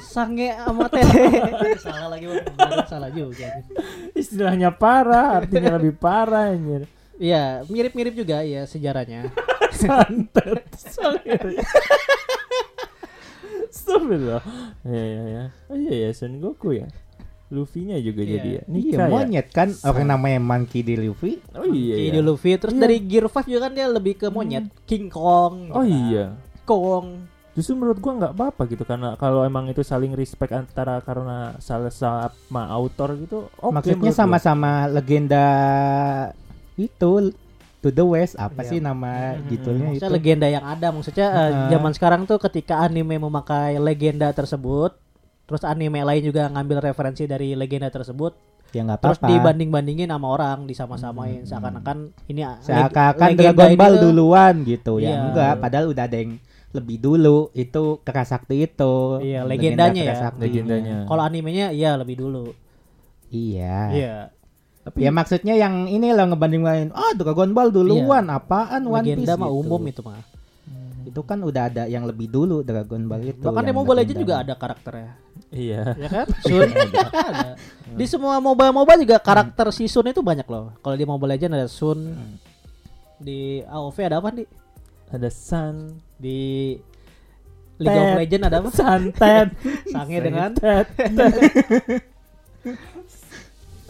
Sange sama teh. salah lagi Bang. Salah juga. istilahnya parah artinya lebih parah anjir Iya, mirip-mirip juga ya sejarahnya. santet Astagfirullah ya ya ya oh iya ya Son Goku ya Luffy-nya juga Iya. jadi ya Iya nikah ya monyet kan orang namanya Monkey D. Luffy oh iya Kayak ya. di Luffy terus Iya. dari Gear 5 juga kan dia lebih ke monyet. King Kong. gitu oh kan. iya Kong. justru menurut gua nggak apa-apa gitu karena kalau emang itu saling respect antara karena salah sama autor gitu oke maksudnya menurut gua. sama-sama legenda itu to the west apa Iya. sih nama Hmm, judulnya itu legenda yang ada maksudnya eh, Uh-huh. zaman sekarang tuh ketika anime memakai legenda tersebut terus anime lain juga ngambil referensi dari legenda tersebut ya nggak terus apa-apa dibanding-bandingin sama orang disama-samain seakan-akan ini seakan-akan legenda Dragon Ball tuh- duluan gitu ya Iya. enggak padahal udah ada yang lebih dulu itu kerasakti itu. Iya, Legenda legendanya ya. Kerasaktinya. Legendanya. Kalau animenya iya lebih dulu. Iya. Iya. Tapi Ya maksudnya yang ini lah ngebanding lain. Oh Dragon Ball duluan, apaan One Piece Legenda mah gitu. umum itu mah. Itu kan udah ada yang lebih dulu Dragon Ball itu. Bahkan di Mobile Legends juga ada karakternya. iya. Ya kan? Sun ada. Di semua MOBA MOBA juga karakter si Sun itu banyak loh. Kalau di Mobile Legends ada Sun. Di AoV ada apa nih? Ada Sun, Di League of Ted. Legends ada apa? Santet, Sange dengan Tet.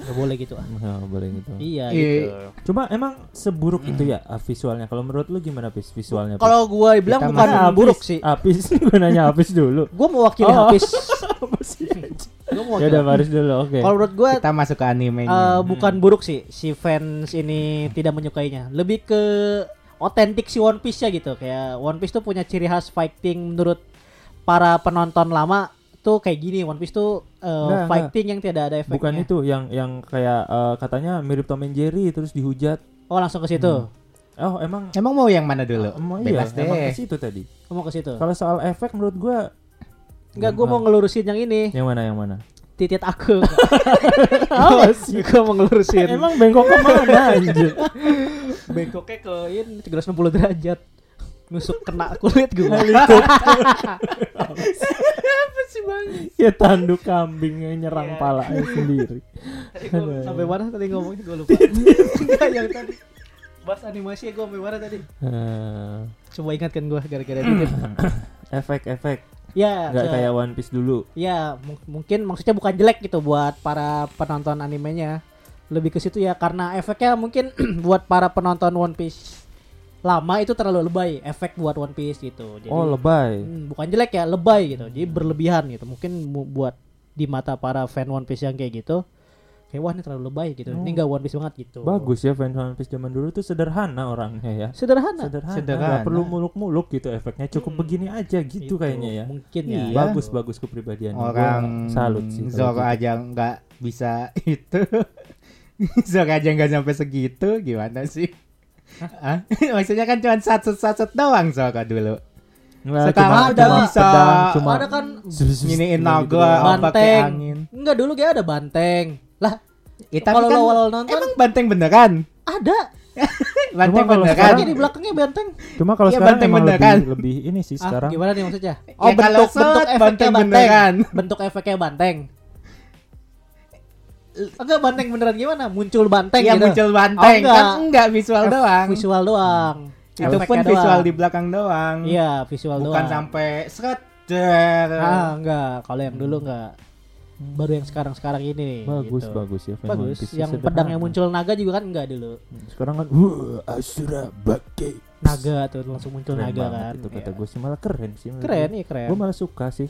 Gak boleh gitu ah. Nggak boleh gitu. Iya Iya. gitu. Cuma emang seburuk itu ya ah, visualnya. Kalau menurut lu gimana Pis visualnya? Kalau gua bilang Kita bukan Apis. buruk sih. Apis, gue nanya Apis dulu. Gua mewakili Oh. sih? Gua ya mewakili. udah Faris dulu, oke. Kalau menurut gua Kita masuk ke animenya. eh, bukan buruk sih si fans ini tidak menyukainya. Lebih ke otentik si One Piece ya gitu. Kayak One Piece tuh punya ciri khas fighting menurut para penonton lama tuh kayak gini One Piece tuh eh, Enggak, fighting yang tidak ada efeknya. Bukan itu yang yang kayak eh, katanya mirip Tom and Jerry terus dihujat. Oh langsung ke situ. Oh, emang Emang mau yang mana dulu? Emang iya, Bebas emang deh. ke situ tadi. Mau ke situ. Kalau soal efek menurut gua Enggak gua mau ngelurusin yang ini. yang mana yang mana? Titit aku. Sih? gua mau ngelurusin. Emang bengkok ke mana anjir? bengkoknya ke ini 360 derajat. Nusuk kena kulit gua. Apa sih bang? ya tanduk kambing yang nyerang Iya. palanya sendiri. Tadi gua sampai mana tadi ngomongnya gua lupa. Enggak yang tadi. Bahas animasi gua sampai mana tadi? Eh, Coba ingatkan gua gara-gara titit. efek-efek ya, nggak so- kayak One Piece dulu. ya mung- mungkin maksudnya bukan jelek gitu buat para penonton animenya. Lebih ke situ ya karena efeknya mungkin buat para penonton One Piece lama itu terlalu lebay efek buat One Piece gitu. Jadi oh lebay. Hmm, bukan jelek ya lebay gitu jadi berlebihan gitu mungkin mu- buat di mata para fan One Piece yang kayak gitu kayak wah ini terlalu lebay gitu ini Oh. enggak One Piece banget gitu Bagus ya fans One Piece zaman dulu tuh sederhana orangnya ya. sederhana Sederhana, Sederhana. nggak perlu muluk-muluk gitu efeknya cukup Hmm. begini aja gitu, Gitu, kayaknya ya. mungkin ya Iya. Bagus bagus kepribadian. Orang salut sih. Zoro gitu. aja nggak bisa itu. Zoro aja nggak sampai segitu, gimana sih? Hah? Maksudnya kan cuma satu-satu doang Zoro dulu. Nggak, Sekarang cuma- udah cuma bisa. pedang, cuma ada kan Nyiniin naga pakai banteng angin. enggak dulu kayak ada banteng lah Ya, tapi kalau kan lo awal nonton emang banteng beneran? ada Banteng kalau beneran? sekarang- Kan di belakangnya banteng Cuma kalau Iya, sekarang banteng emang beneran. lebih, lebih ini sih ah, sekarang. gimana nih maksudnya Ya, oh bentuk kalau bentuk set, efeknya banteng banteng beneran. bentuk efeknya banteng enggak banteng beneran gimana muncul banteng Iya gitu muncul banteng Oh, enggak. kan enggak visual Ef- doang. visual doang Itu pun visual doang. di belakang doang. Iya, visual Bukan doang. sampai seret. Ah, enggak. Kalau yang dulu enggak. Baru yang sekarang-sekarang ini. Bagus gitu. bagus ya. Bagus. Yang sederhana. pedang yang muncul naga juga kan enggak dulu. Sekarang kan uh, Asura Bake. Naga tuh langsung muncul Keren naga kan. Itu kata Iya. gue sih malah keren sih. Keren, iya keren. Gue malah suka sih.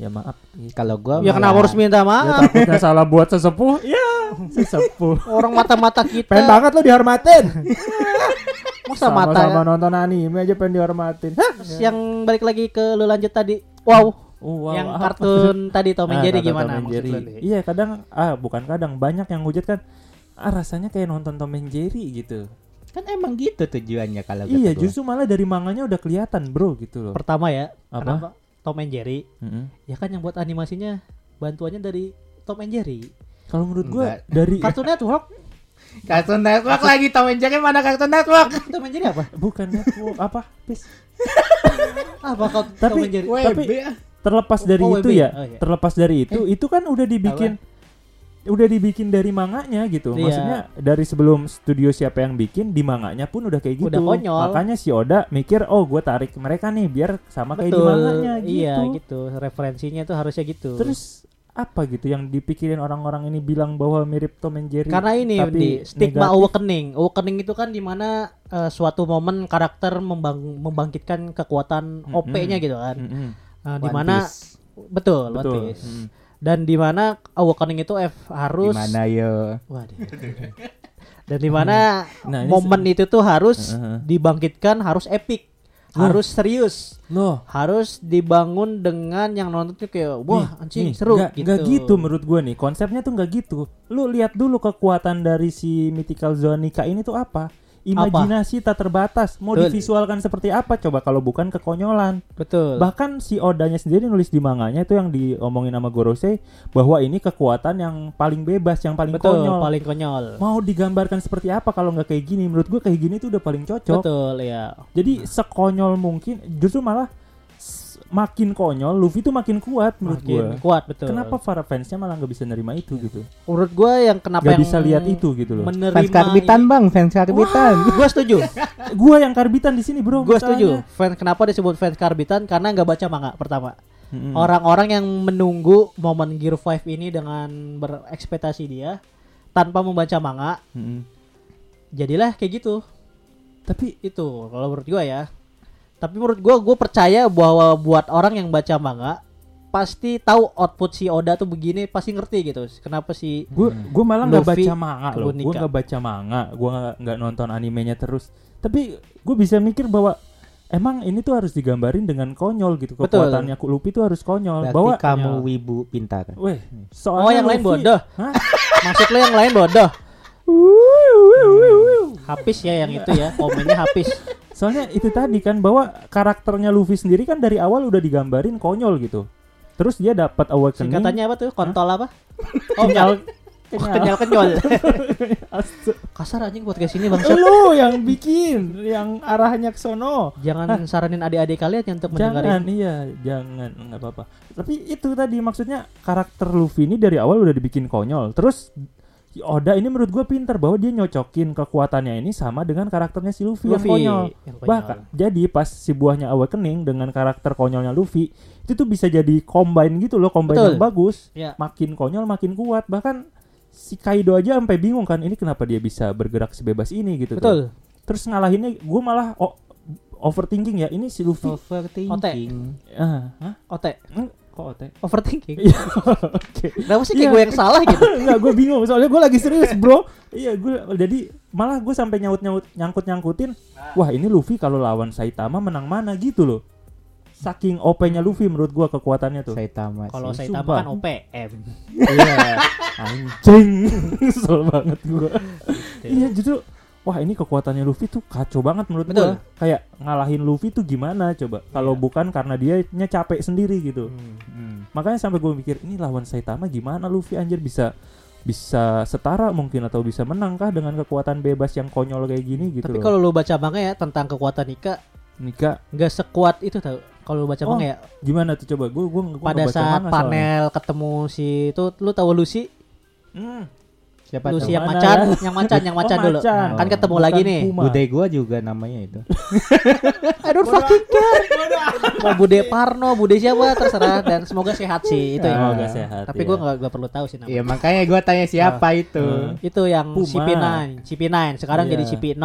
Ya maaf. Kalau gua Ya kenapa harus minta Ya maaf? takutnya salah buat sesepuh. Ya sesepuh. Orang mata-mata kita. Pengen banget lo dihormatin. Masa mata Sama-sama nonton anime aja pengen dihormatin. Hah? Terus yang balik lagi ke lu lanjut tadi. Wow. Oh, wow, yang apa? kartun tadi Tom and Ah, Jerry gimana Tom Jerry. Iya kadang ah bukan kadang banyak yang hujat kan ah rasanya kayak nonton Tom and Jerry gitu. Kan emang gitu tujuannya kalau iya gua. justru malah dari manganya udah kelihatan bro gitu loh. Pertama ya, Apa? Tom and Jerry? Mm-mm. Ya kan yang buat animasinya bantuannya dari Tom and Jerry. Kalau menurut gua Enggak. dari Cartoon Network. Cartoon Network lagi Tom and Jerry mana Cartoon Network? Tom and Jerry apa? bukan network apa Pis. Apa kau Tapi- Tom and Jerry? Tapi- ah. terlepas dari Oh, itu WB. ya Oh, iya. terlepas dari itu itu kan udah dibikin udah dibikin dari manganya gitu Iya. maksudnya dari sebelum studio siapa yang bikin di manganya pun udah kayak gitu Udah konyol. makanya si Oda mikir oh gue tarik mereka nih biar sama kayak di Betul. manganya gitu Iya gitu. Referensinya tuh harusnya gitu. terus apa gitu yang dipikirin orang-orang ini bilang bahwa mirip Tom and Jerry karena ini tapi di stigma negatif. awakening. Awakening itu kan di mana eh, suatu momen karakter membang- membangkitkan kekuatan Mm-mm. OP-nya gitu kan. Mm-mm. Nah, One di mana Piece. betul, betul. Mm. Dan di mana awakening itu F harus Gimana yo? Waduh. Dan di mana Nah, ini momen itu tuh harus Heeh. dibangkitkan harus epic, Loh. harus serius, loh harus dibangun dengan yang nonton tuh kayak wah Nih, anjing nih, seru nggak- gitu. nggak gitu menurut gue nih konsepnya tuh nggak gitu lu lihat dulu kekuatan dari si mythical zonica ini tuh apa imajinasi tak terbatas. Mau Betul. divisualkan seperti apa coba kalau bukan kekonyolan. Betul. Bahkan si Odanya sendiri nulis di manganya itu yang diomongin sama Gorosei bahwa ini kekuatan yang paling bebas, yang paling Betul, konyol. paling konyol. Mau digambarkan seperti apa kalau nggak kayak gini? Menurut gua kayak gini tuh udah paling cocok. Betul, ya. Jadi sekonyol mungkin, justru malah makin konyol, Luffy tuh makin kuat menurut Makin gua. kuat, betul. Kenapa para fansnya malah nggak bisa nerima itu gitu? Menurut gua yang kenapa Nggak yang bisa lihat itu gitu loh. Menerima Fans karbitan bang, fans karbitan. Gue setuju. Gua yang karbitan di sini bro. Gue masalahnya. setuju. Fans kenapa disebut fans karbitan? Karena nggak baca manga pertama. Orang-orang yang menunggu momen Gear 5 ini dengan berekspektasi dia tanpa membaca manga, Mm-mm. jadilah kayak gitu. Tapi Itu kalau menurut gua ya. Tapi menurut gua gue percaya bahwa buat orang yang baca manga pasti tahu output si Oda tuh begini, pasti ngerti gitu. Kenapa si gue gue malah nggak baca manga loh. Gue nggak baca manga. Gue nggak nggak nonton animenya terus. Tapi gue bisa mikir bahwa emang ini tuh harus digambarin dengan konyol gitu. Betul. Kekuatannya Luffy tuh harus konyol. Berarti bahwa kamu Ya. wibu pintar. Weh, soalnya Oh yang lain Luffy- bodoh. Hah? Maksud lo yang lain bodoh. Habis ya yang itu ya, komennya habis. Soalnya itu tadi kan bahwa karakternya Luffy sendiri kan dari awal udah digambarin konyol gitu. Terus dia dapat awakening. Singkatannya apa tuh? Kontol apa? Oh, kenyal. Oh, kenyal kenyol. Kasar anjing podcast ini bang. Lu yang bikin, yang arahnya ke sono. Jangan saranin adik-adik kalian yang untuk Jangan, mendengarin. iya, jangan, nggak apa-apa. Tapi itu tadi maksudnya karakter Luffy ini dari awal udah dibikin konyol. Terus Oda ini menurut gue pinter bahwa dia nyocokin kekuatannya ini sama dengan karakternya si Luffy, Luffy yang konyol. yang konyol. Bahkan jadi pas si buahnya awakening dengan karakter konyolnya Luffy itu tuh bisa jadi combine gitu loh, combine Betul. yang bagus. Ya. Makin konyol makin kuat. Bahkan si Kaido aja sampai bingung kan ini kenapa dia bisa bergerak sebebas ini gitu. tuh. Betul. Terus ngalahinnya gue malah oh, overthinking ya. Ini si Luffy. Overthinking. Ah, hah? Ote. Kok otek? Overthinking. Iya, oke. Kenapa sih kayak Iya. gue yang salah gitu? Enggak, gue bingung. Soalnya gue lagi serius, bro. Iya, gue jadi malah gue sampai nyaut nyaut nyangkut nyangkutin. Wah, ini Luffy kalau lawan Saitama menang mana gitu loh. Saking OP-nya Luffy menurut gue kekuatannya tuh. Saitama Kalau Sumpah. tambahkan OPM. Iya, anjing. Kesel banget gue. Iya, justru Wah ini kekuatannya Luffy tuh kacau banget menurut gue. Kayak ngalahin Luffy tuh gimana coba? Kalau Iya. bukan karena dia capek sendiri gitu. Hmm. Hmm. Makanya sampai gue mikir ini lawan Saitama gimana Luffy anjir bisa bisa setara mungkin atau bisa menang kah dengan kekuatan bebas yang konyol kayak gini gitu Tapi kalau lu baca manga ya tentang kekuatan Nika Nika nggak sekuat itu tau. Kalau lu baca Oh, manga ya gimana tuh coba gue gue pada saat panel ketemu si itu lu tahu Lucy Hmm, Siapa Lucy yang Mana macan ya? yang macan yang macan Oh, dulu macan. kan ketemu Bukan lagi nih Puma. Bude gua juga namanya itu. I don't fucking care mau Bude Parno Bude siapa terserah dan semoga sehat sih itu ya Semoga Ah. sehat. tapi ya. gue nggak nggak perlu tahu sih namanya Iya makanya gua tanya siapa itu. Hmm. itu yang Puma. CP9 CP9 sekarang Iya. jadi CP0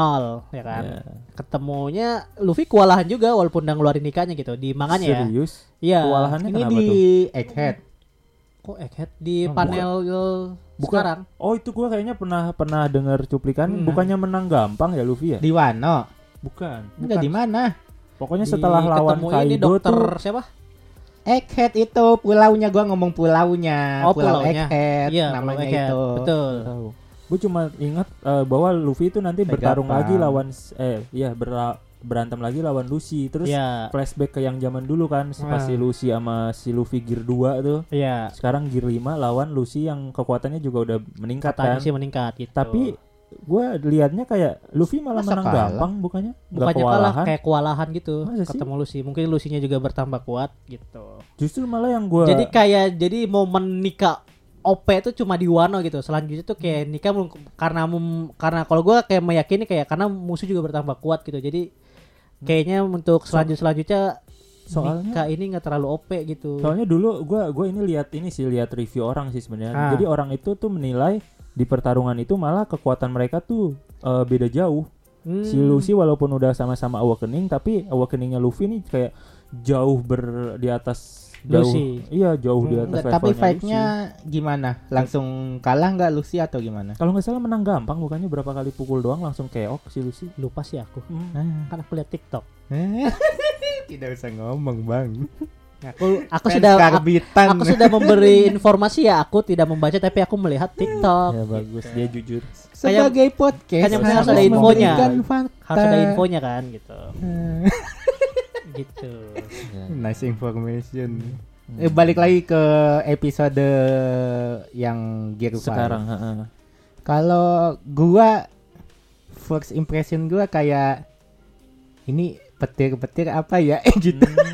ya kan Ya. ketemunya Luffy kewalahan juga walaupun udah ngeluarin nikahnya gitu di manganya ya Serius? iya Kewalahannya Ini kenapa di tuh? Egghead. Kok Egghead di Oh, panel Bukan. sekarang Oh itu gue kayaknya pernah pernah dengar cuplikan Hmm. bukannya menang gampang ya Luffy ya? Di Wano. Bukan. Enggak di mana? Pokoknya Di- setelah lawan ketemu Kaido ini dokter tuh siapa Egghead itu pulaunya gua ngomong pulaunya. Oh, Pulau pulaunya. Egghead iya namanya Pulau Egghead. itu. betul. Gue cuma ingat eh, bahwa Luffy itu nanti Saya bertarung lagi lawan eh iya bera- berantem lagi lawan Lucy terus iya flashback ke yang zaman dulu kan pas Ah. si Lucy sama si Luffy gear 2 tuh. iya Sekarang gear 5 lawan Lucy yang kekuatannya juga udah meningkat katanya kan. sih meningkat gitu Tapi gue liatnya kayak Luffy malah Masa menang kalah? gampang bukannya? Nggak bukannya kalah kewalahan. kayak kewalahan gitu Masa sih? ketemu Lucy mungkin Lucy-nya juga bertambah kuat gitu Justru malah yang gue jadi kayak jadi momen nikah OP itu cuma di Wano gitu. Selanjutnya tuh kayak nikah karena karena kalau gua kayak meyakini kayak karena musuh juga bertambah kuat gitu. Jadi kayaknya untuk selanjut selanjutnya Soalnya- nikah ini nggak terlalu OP gitu. Soalnya dulu gua gua ini lihat ini sih lihat review orang sih sebenarnya. Ah. Jadi orang itu tuh menilai di pertarungan itu malah kekuatan mereka tuh eh, beda jauh. Hmm. Si Lucy walaupun udah sama-sama awakening tapi awakeningnya Luffy nih kayak jauh ber di atas jauh. Lucy. Iya, jauh di Hmm, atas Enggak, tapi fight-nya Lucy. gimana? Langsung kalah nggak Lucy atau gimana? Kalau nggak salah menang gampang bukannya berapa kali pukul doang langsung keok si Lucy. lupa sih aku. Hmm. Ah. Kan aku lihat TikTok. Tidak usah ngomong bang. Aku aku sudah aku, karbitan. aku sudah memberi informasi ya. Aku tidak membaca tapi aku melihat TikTok. Ya bagus, dia jujur. sebagai podcast kan harus ada infonya. Harus ada infonya kan gitu. Gitu. Ya. nice information. Hmm. Eh, balik lagi ke episode yang Gear 5. Sekarang, heeh. Kalau gua first impression gua kayak ini petir-petir apa ya eh gitu. Hmm,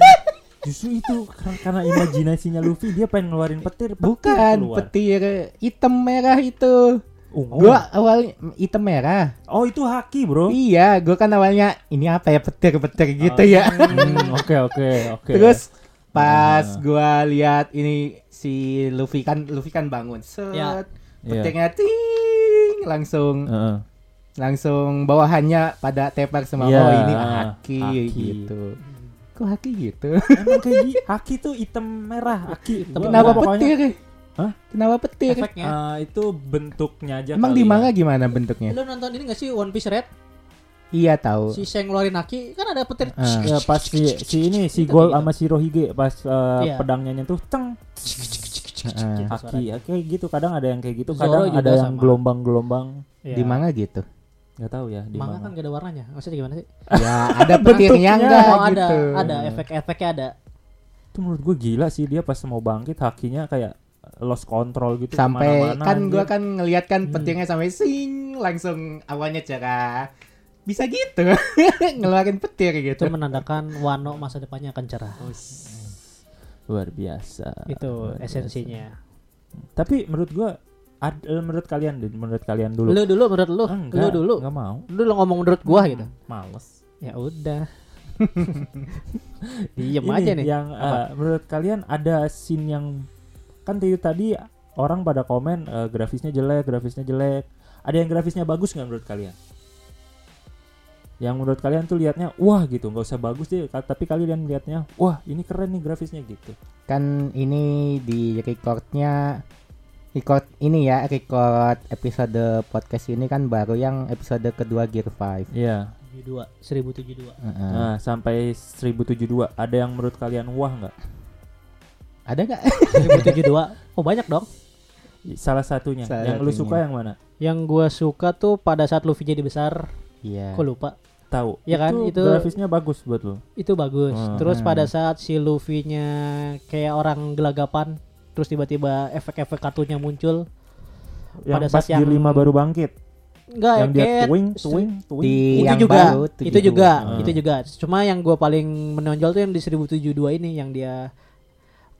Justru itu kar- karena imajinasinya Luffy dia pengen ngeluarin petir, petir Bukan keluar. petir hitam merah itu. Ungu. Gua awalnya hitam merah. Oh itu haki bro. Iya, gua kan awalnya ini apa ya petir-petir gitu Oh, ya. hmm, Oke oke oke. Terus pas Ah. gua lihat ini si Luffy kan Luffy kan bangun. Set. Ya. Iya. Petirnya ting langsung Heeh. langsung bawahannya pada tepar semua. Iya, Oh, ini haki, haki. gitu. Kok haki gitu? Emang kayak. Haki tuh hitam merah. Haki. Hitam Kenapa gua pokoknya- petir? Hah? Kenapa petir? Efeknya. Eh, itu bentuknya aja. Emang kali di ya. manga gimana bentuknya? Lu nonton ini gak sih One Piece Red? Iya tahu. Si Sheng ngeluarin haki kan ada petir. Ah. Ya pas si, si ini si Gol gitu. sama si Rohige pas eh, Iya. pedangnya nyentuh ceng Heeh. haki ya, kayak gitu kadang ada yang kayak gitu Zoro kadang juga ada yang gelombang-gelombang Iya. Di manga gitu. nggak tahu ya di Manga mana kan gak ada warnanya. Maksudnya gimana sih? Ya ada petirnya enggak oh, ada, gitu. ada efek-efeknya ada. itu menurut gue gila sih dia pas mau bangkit hakinya kayak lost control gitu Sampai kan gua kan ngeliat kan Hmm. petirnya sampai sing langsung awalnya cerah. Bisa gitu. Ngeluarin petir Itu gitu. menandakan Wano masa depannya akan cerah. luar biasa Itu luar esensinya. biasa. tapi menurut gua ad- eh, menurut kalian menurut kalian dulu Lu dulu menurut lu, Enggak, lu dulu. nggak mau Lu lu ngomong menurut gua gitu. males Ya udah. Diem Ini aja nih. yang eh, menurut kalian ada scene yang kan tadi tadi orang pada komen eh, grafisnya jelek grafisnya jelek. Ada yang grafisnya bagus nggak menurut kalian? Yang menurut kalian tuh liatnya wah gitu nggak usah bagus deh. Tapi kalian liatnya wah ini keren nih grafisnya gitu. Kan ini di recordnya record ini ya record episode podcast ini kan baru yang episode kedua Gear 5 iya. 72, 1072. Heeh. nah sampai 1072 ada yang menurut kalian wah nggak Ada nggak? 1072. Oh banyak dong. salah satunya Salah yang lu satunya. suka yang mana Yang gua suka tuh pada saat Luffy jadi besar, Iya. aku lupa. tahu Iya kan, itu, itu- grafisnya bagus buat lu Itu bagus. Hmm. Terus Hmm. pada saat si Luffy-nya kayak orang gelagapan, terus tiba-tiba efek-efek kartunya muncul. yang Pada pas saat yang- 5 baru bangkit Enggak, yang dia twing twing twing Di itu yang juga, baru itu 72. juga, Ah. itu juga. Cuma yang gua paling menonjol tuh yang di 1072 ini yang dia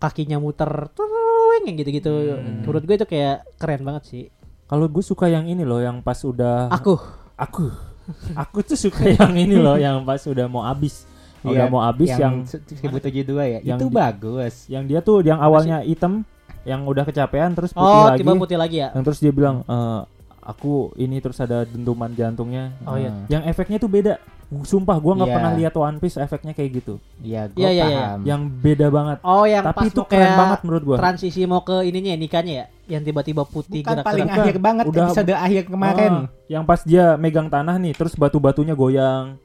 kakinya muter tuing yang gitu-gitu. Hmm. Menurut gue itu kayak keren banget sih. Kalau gue suka yang ini loh, yang pas udah Aku aku, aku tuh suka yang ini loh, yang pas udah mau habis, udah Iya, mau habis yang, yang 1072 ya. yang itu di- bagus. yang dia tuh yang awalnya hitam, yang udah kecapean terus putih Oh, lagi, tiba putih lagi ya. yang terus dia bilang "Eh, aku ini terus ada dentuman jantungnya, Oh iya. Yang efeknya tuh beda. Sumpah gue nggak Iya. pernah lihat One Piece efeknya kayak gitu, Iya, gue Iya, iya, iya. paham. yang beda banget. Oh, yang Tapi pas itu keren kayak banget menurut gue. transisi mau ke ininya ya, nikahnya ya, yang tiba-tiba putih Bukan paling gerak-gerak. akhir banget Udah- episode akhir kemarin. Ah, yang pas dia megang tanah nih, terus batu-batunya goyang.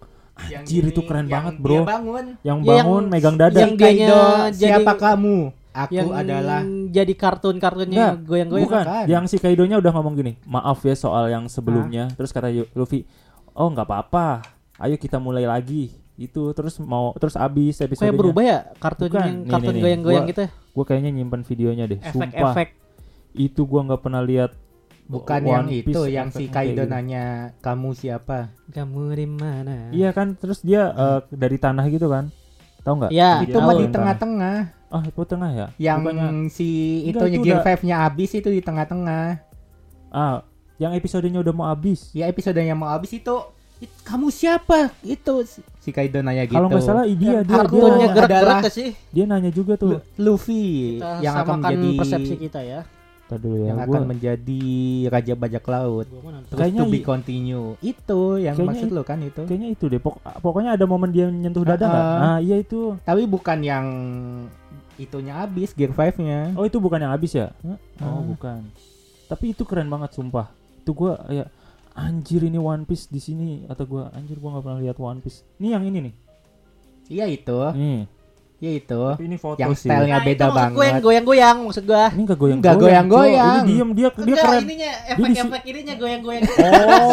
Yang Anjir, ini, itu keren yang banget, dia bro. bangun. Yang Ya, yang- bangun megang dada. yang Kaido, jadi- siapa kamu? Aku yang adalah jadi kartun-kartunnya goyang-goyang. Bukan, Bukan. yang si Kaidonya udah ngomong gini, maaf ya soal yang sebelumnya. Terus kata Luffy, oh nggak apa-apa, ayo kita mulai lagi. Itu terus mau terus abis episode Kayak berubah ya kartun Bukan, yang nih, kartun nih, nih. goyang-goyang gitu. ya? Gue kayaknya nyimpen videonya deh. Sumpah, Efek-efek. itu gua nggak pernah lihat. bukan One yang Piece itu yang si Kaido gitu. nanya kamu siapa? Kamu di mana? Iya kan, terus dia eh, dari tanah gitu kan, tahu nggak? Iya, Dia itu mah di tengah-tengah. Ah, itu tengah ya? Yang Bukannya- si Enggak, itu Gear udah- 5-nya habis itu di tengah-tengah. ah, yang episodenya udah mau habis. Ya episodenya mau habis itu "It- kamu siapa? Itu si- Kaido nanya gitu. Kalau nggak salah dia dia, dia, dia gerak-gerak adalah- gak sih? dia nanya juga tuh. Lu- Luffy Kita yang akan menjadi persepsi kita ya. Tadi dulu ya, yang gua- akan menjadi raja bajak laut. Terus Kayaknya to be continue. Itu yang Kayaknya maksud lo kan itu. Kayaknya itu deh. Pok- pokoknya ada momen dia nyentuh dada nggak? Ah. Nah, iya itu. Tapi bukan yang itunya habis Gear 5-nya. Oh, itu bukan yang habis ya? Oh, Ah. bukan. Tapi itu keren banget sumpah. Itu gua ya anjir ini One Piece di sini atau gua anjir gua nggak pernah lihat One Piece. Nih yang ini nih. Iya itu. Nih. Ya itu. Tapi ini foto Yang sih. stylenya Nah, beda maksud gue yang banget. goyang-goyang maksud gua. Ini enggak goyang. Nggak goyang-goyang. Ini diem dia dia Enggak, keren. ininya Dia efek-efek ininya goyang-goyang.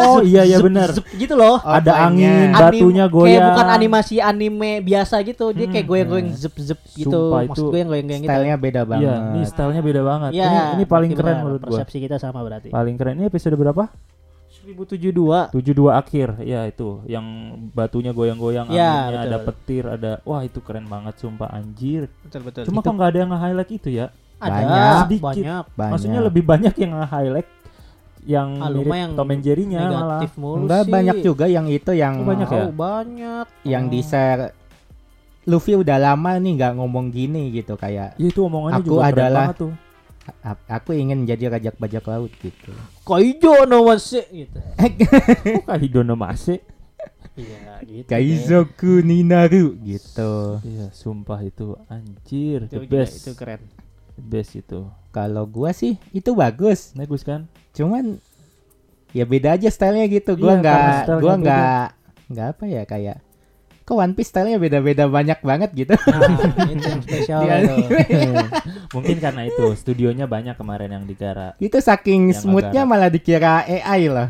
Oh, iya iya benar. Gitu loh. Oh, Ada angin, Anim- batunya goyang. Kayak bukan animasi anime biasa gitu. Dia kayak Hmm. goyang-goyang zep zep gitu. Sumpah Maksud gue yang goyang-goyang gitu. Stylenya beda banget. Iya, ini stylenya beda banget. Iya, ini ini paling keren menurut gua. Persepsi kita sama berarti. Paling keren ini episode berapa? 1072. 72 akhir. Ya itu, yang batunya goyang-goyang, Ya, anginnya betul. ada petir, ada wah itu keren banget sumpah anjir. Betul betul. Cuma kok nggak ada yang nge-highlight itu ya? ada Banyak. Sedikit. banyak. Banyak. Maksudnya lebih banyak yang nge-highlight yang Ah, mirip lumayan Tom and Jerry-nya malah. negatif mulu Enggak sih. banyak juga yang itu yang Oh, banyak ya? Oh, banyak. yang Oh. di share Luffy udah lama nih nggak ngomong gini gitu kayak Ya itu omongannya Aku juga keren adalah- banget tuh. "A- aku ingin menjadi rajak bajak laut gitu. Kaijo no wase gitu. Kok Kaido no Mase? Iya, gitu. deh. Kaizoku Ninaru gitu. Iya, sumpah itu anjir, Itu the best. itu keren. The best itu. Kalau gua sih itu bagus. Bagus kan? Cuman ya beda aja stylenya gitu. Iya, Gua karena nggak stylenya gua nggak nggak apa ya kayak kok One Piece stylenya beda-beda banyak banget gitu. Nah, itu yang spesial itu. Mungkin karena itu studionya banyak kemarin yang dikira itu saking Yang smoothnya agak- malah dikira AI loh.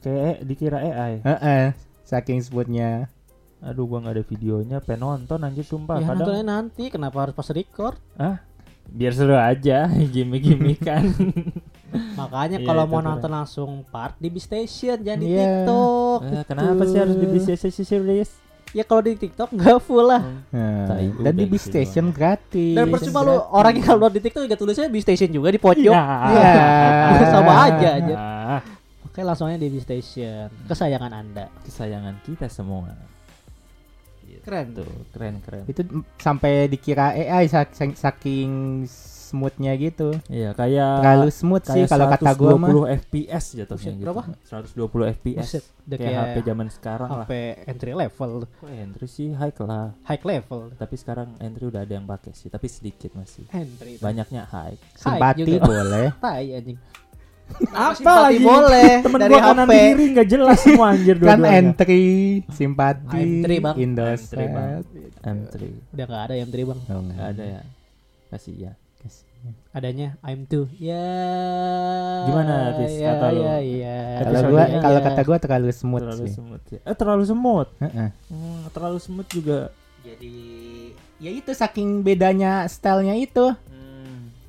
kayak dikira AI. Heeh. Saking smoothnya. Aduh, gua nggak ada videonya, pengen nonton anjir sumpah. Ya Kadang nontonnya nanti, kenapa harus pas record? biar seru aja gimmick-gimmick kan. Makanya Iya, kalau mau nonton langsung part di Station, jangan di Iya. TikTok. Eh, kenapa sih harus di BCC series? Ya kalau di TikTok nggak full lah. Nah, Tai, dan udah di Beast Station gratis. Dan percuma lu orang yang kalau di TikTok juga tulisnya di Station juga di pojok. Iya. Sama aja aja. Ah, Oke, langsung aja di Station. Kesayangan Anda. kesayangan kita semua. Keren Tuh, keren keren. Itu sampai dikira AI sak- sak- saking smoothnya gitu. Iya, kayak Terlalu smooth sih kayak kalau kata gua mah. 120 FPS jatuhnya gitu. berapa? 120 FPS. Buset, kayak kayak HP zaman sekarang lah. HP entry level, Kok entry sih high lah. high level. Tapi sekarang entry udah ada yang pakai sih, tapi sedikit masih. Entry. Banyaknya high. Simpati boleh. Tai anjing. Apa Simpati lagi? boleh Temen dari gua kanan HP. kiri nggak jelas semua anjir kan dua-duanya. entry, simpati, M3, Bang. M3, Bang. Indosat. M3. Udah nggak ada M3 bang. Oh, Nggak ada ya. Kasih ya. Adanya I'm 2 Ya. Gimana, Fis, Ya, kata lu? ya, ya. Kalau gua ya. kalau Ya. kata gua terlalu smooth terlalu sih. semut ya. Eh terlalu semut. Heeh. Hmm, terlalu semut juga. Jadi ya itu saking bedanya stylenya itu.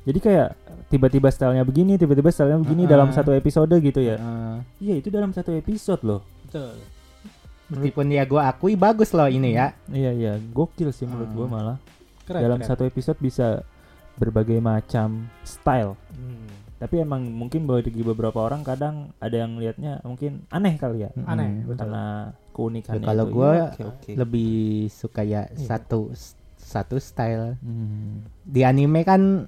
Jadi kayak tiba-tiba stylenya begini, tiba-tiba stylenya begini Ah. dalam satu episode gitu ya. Iya, itu dalam satu episode loh. Betul. Meskipun ya gua akui bagus loh ini ya. Iya, iya, gokil sih menurut gua malah. Keren. dalam keren. satu episode bisa berbagai macam style. Hmm. Tapi emang mungkin bagi beberapa orang kadang ada yang lihatnya mungkin aneh kali ya. Aneh, Mm. betul. Karena keunikannya Ya, kalau Iya, oke, oke. Lebih suka ya Iya. satu satu style. Hmm. Di anime kan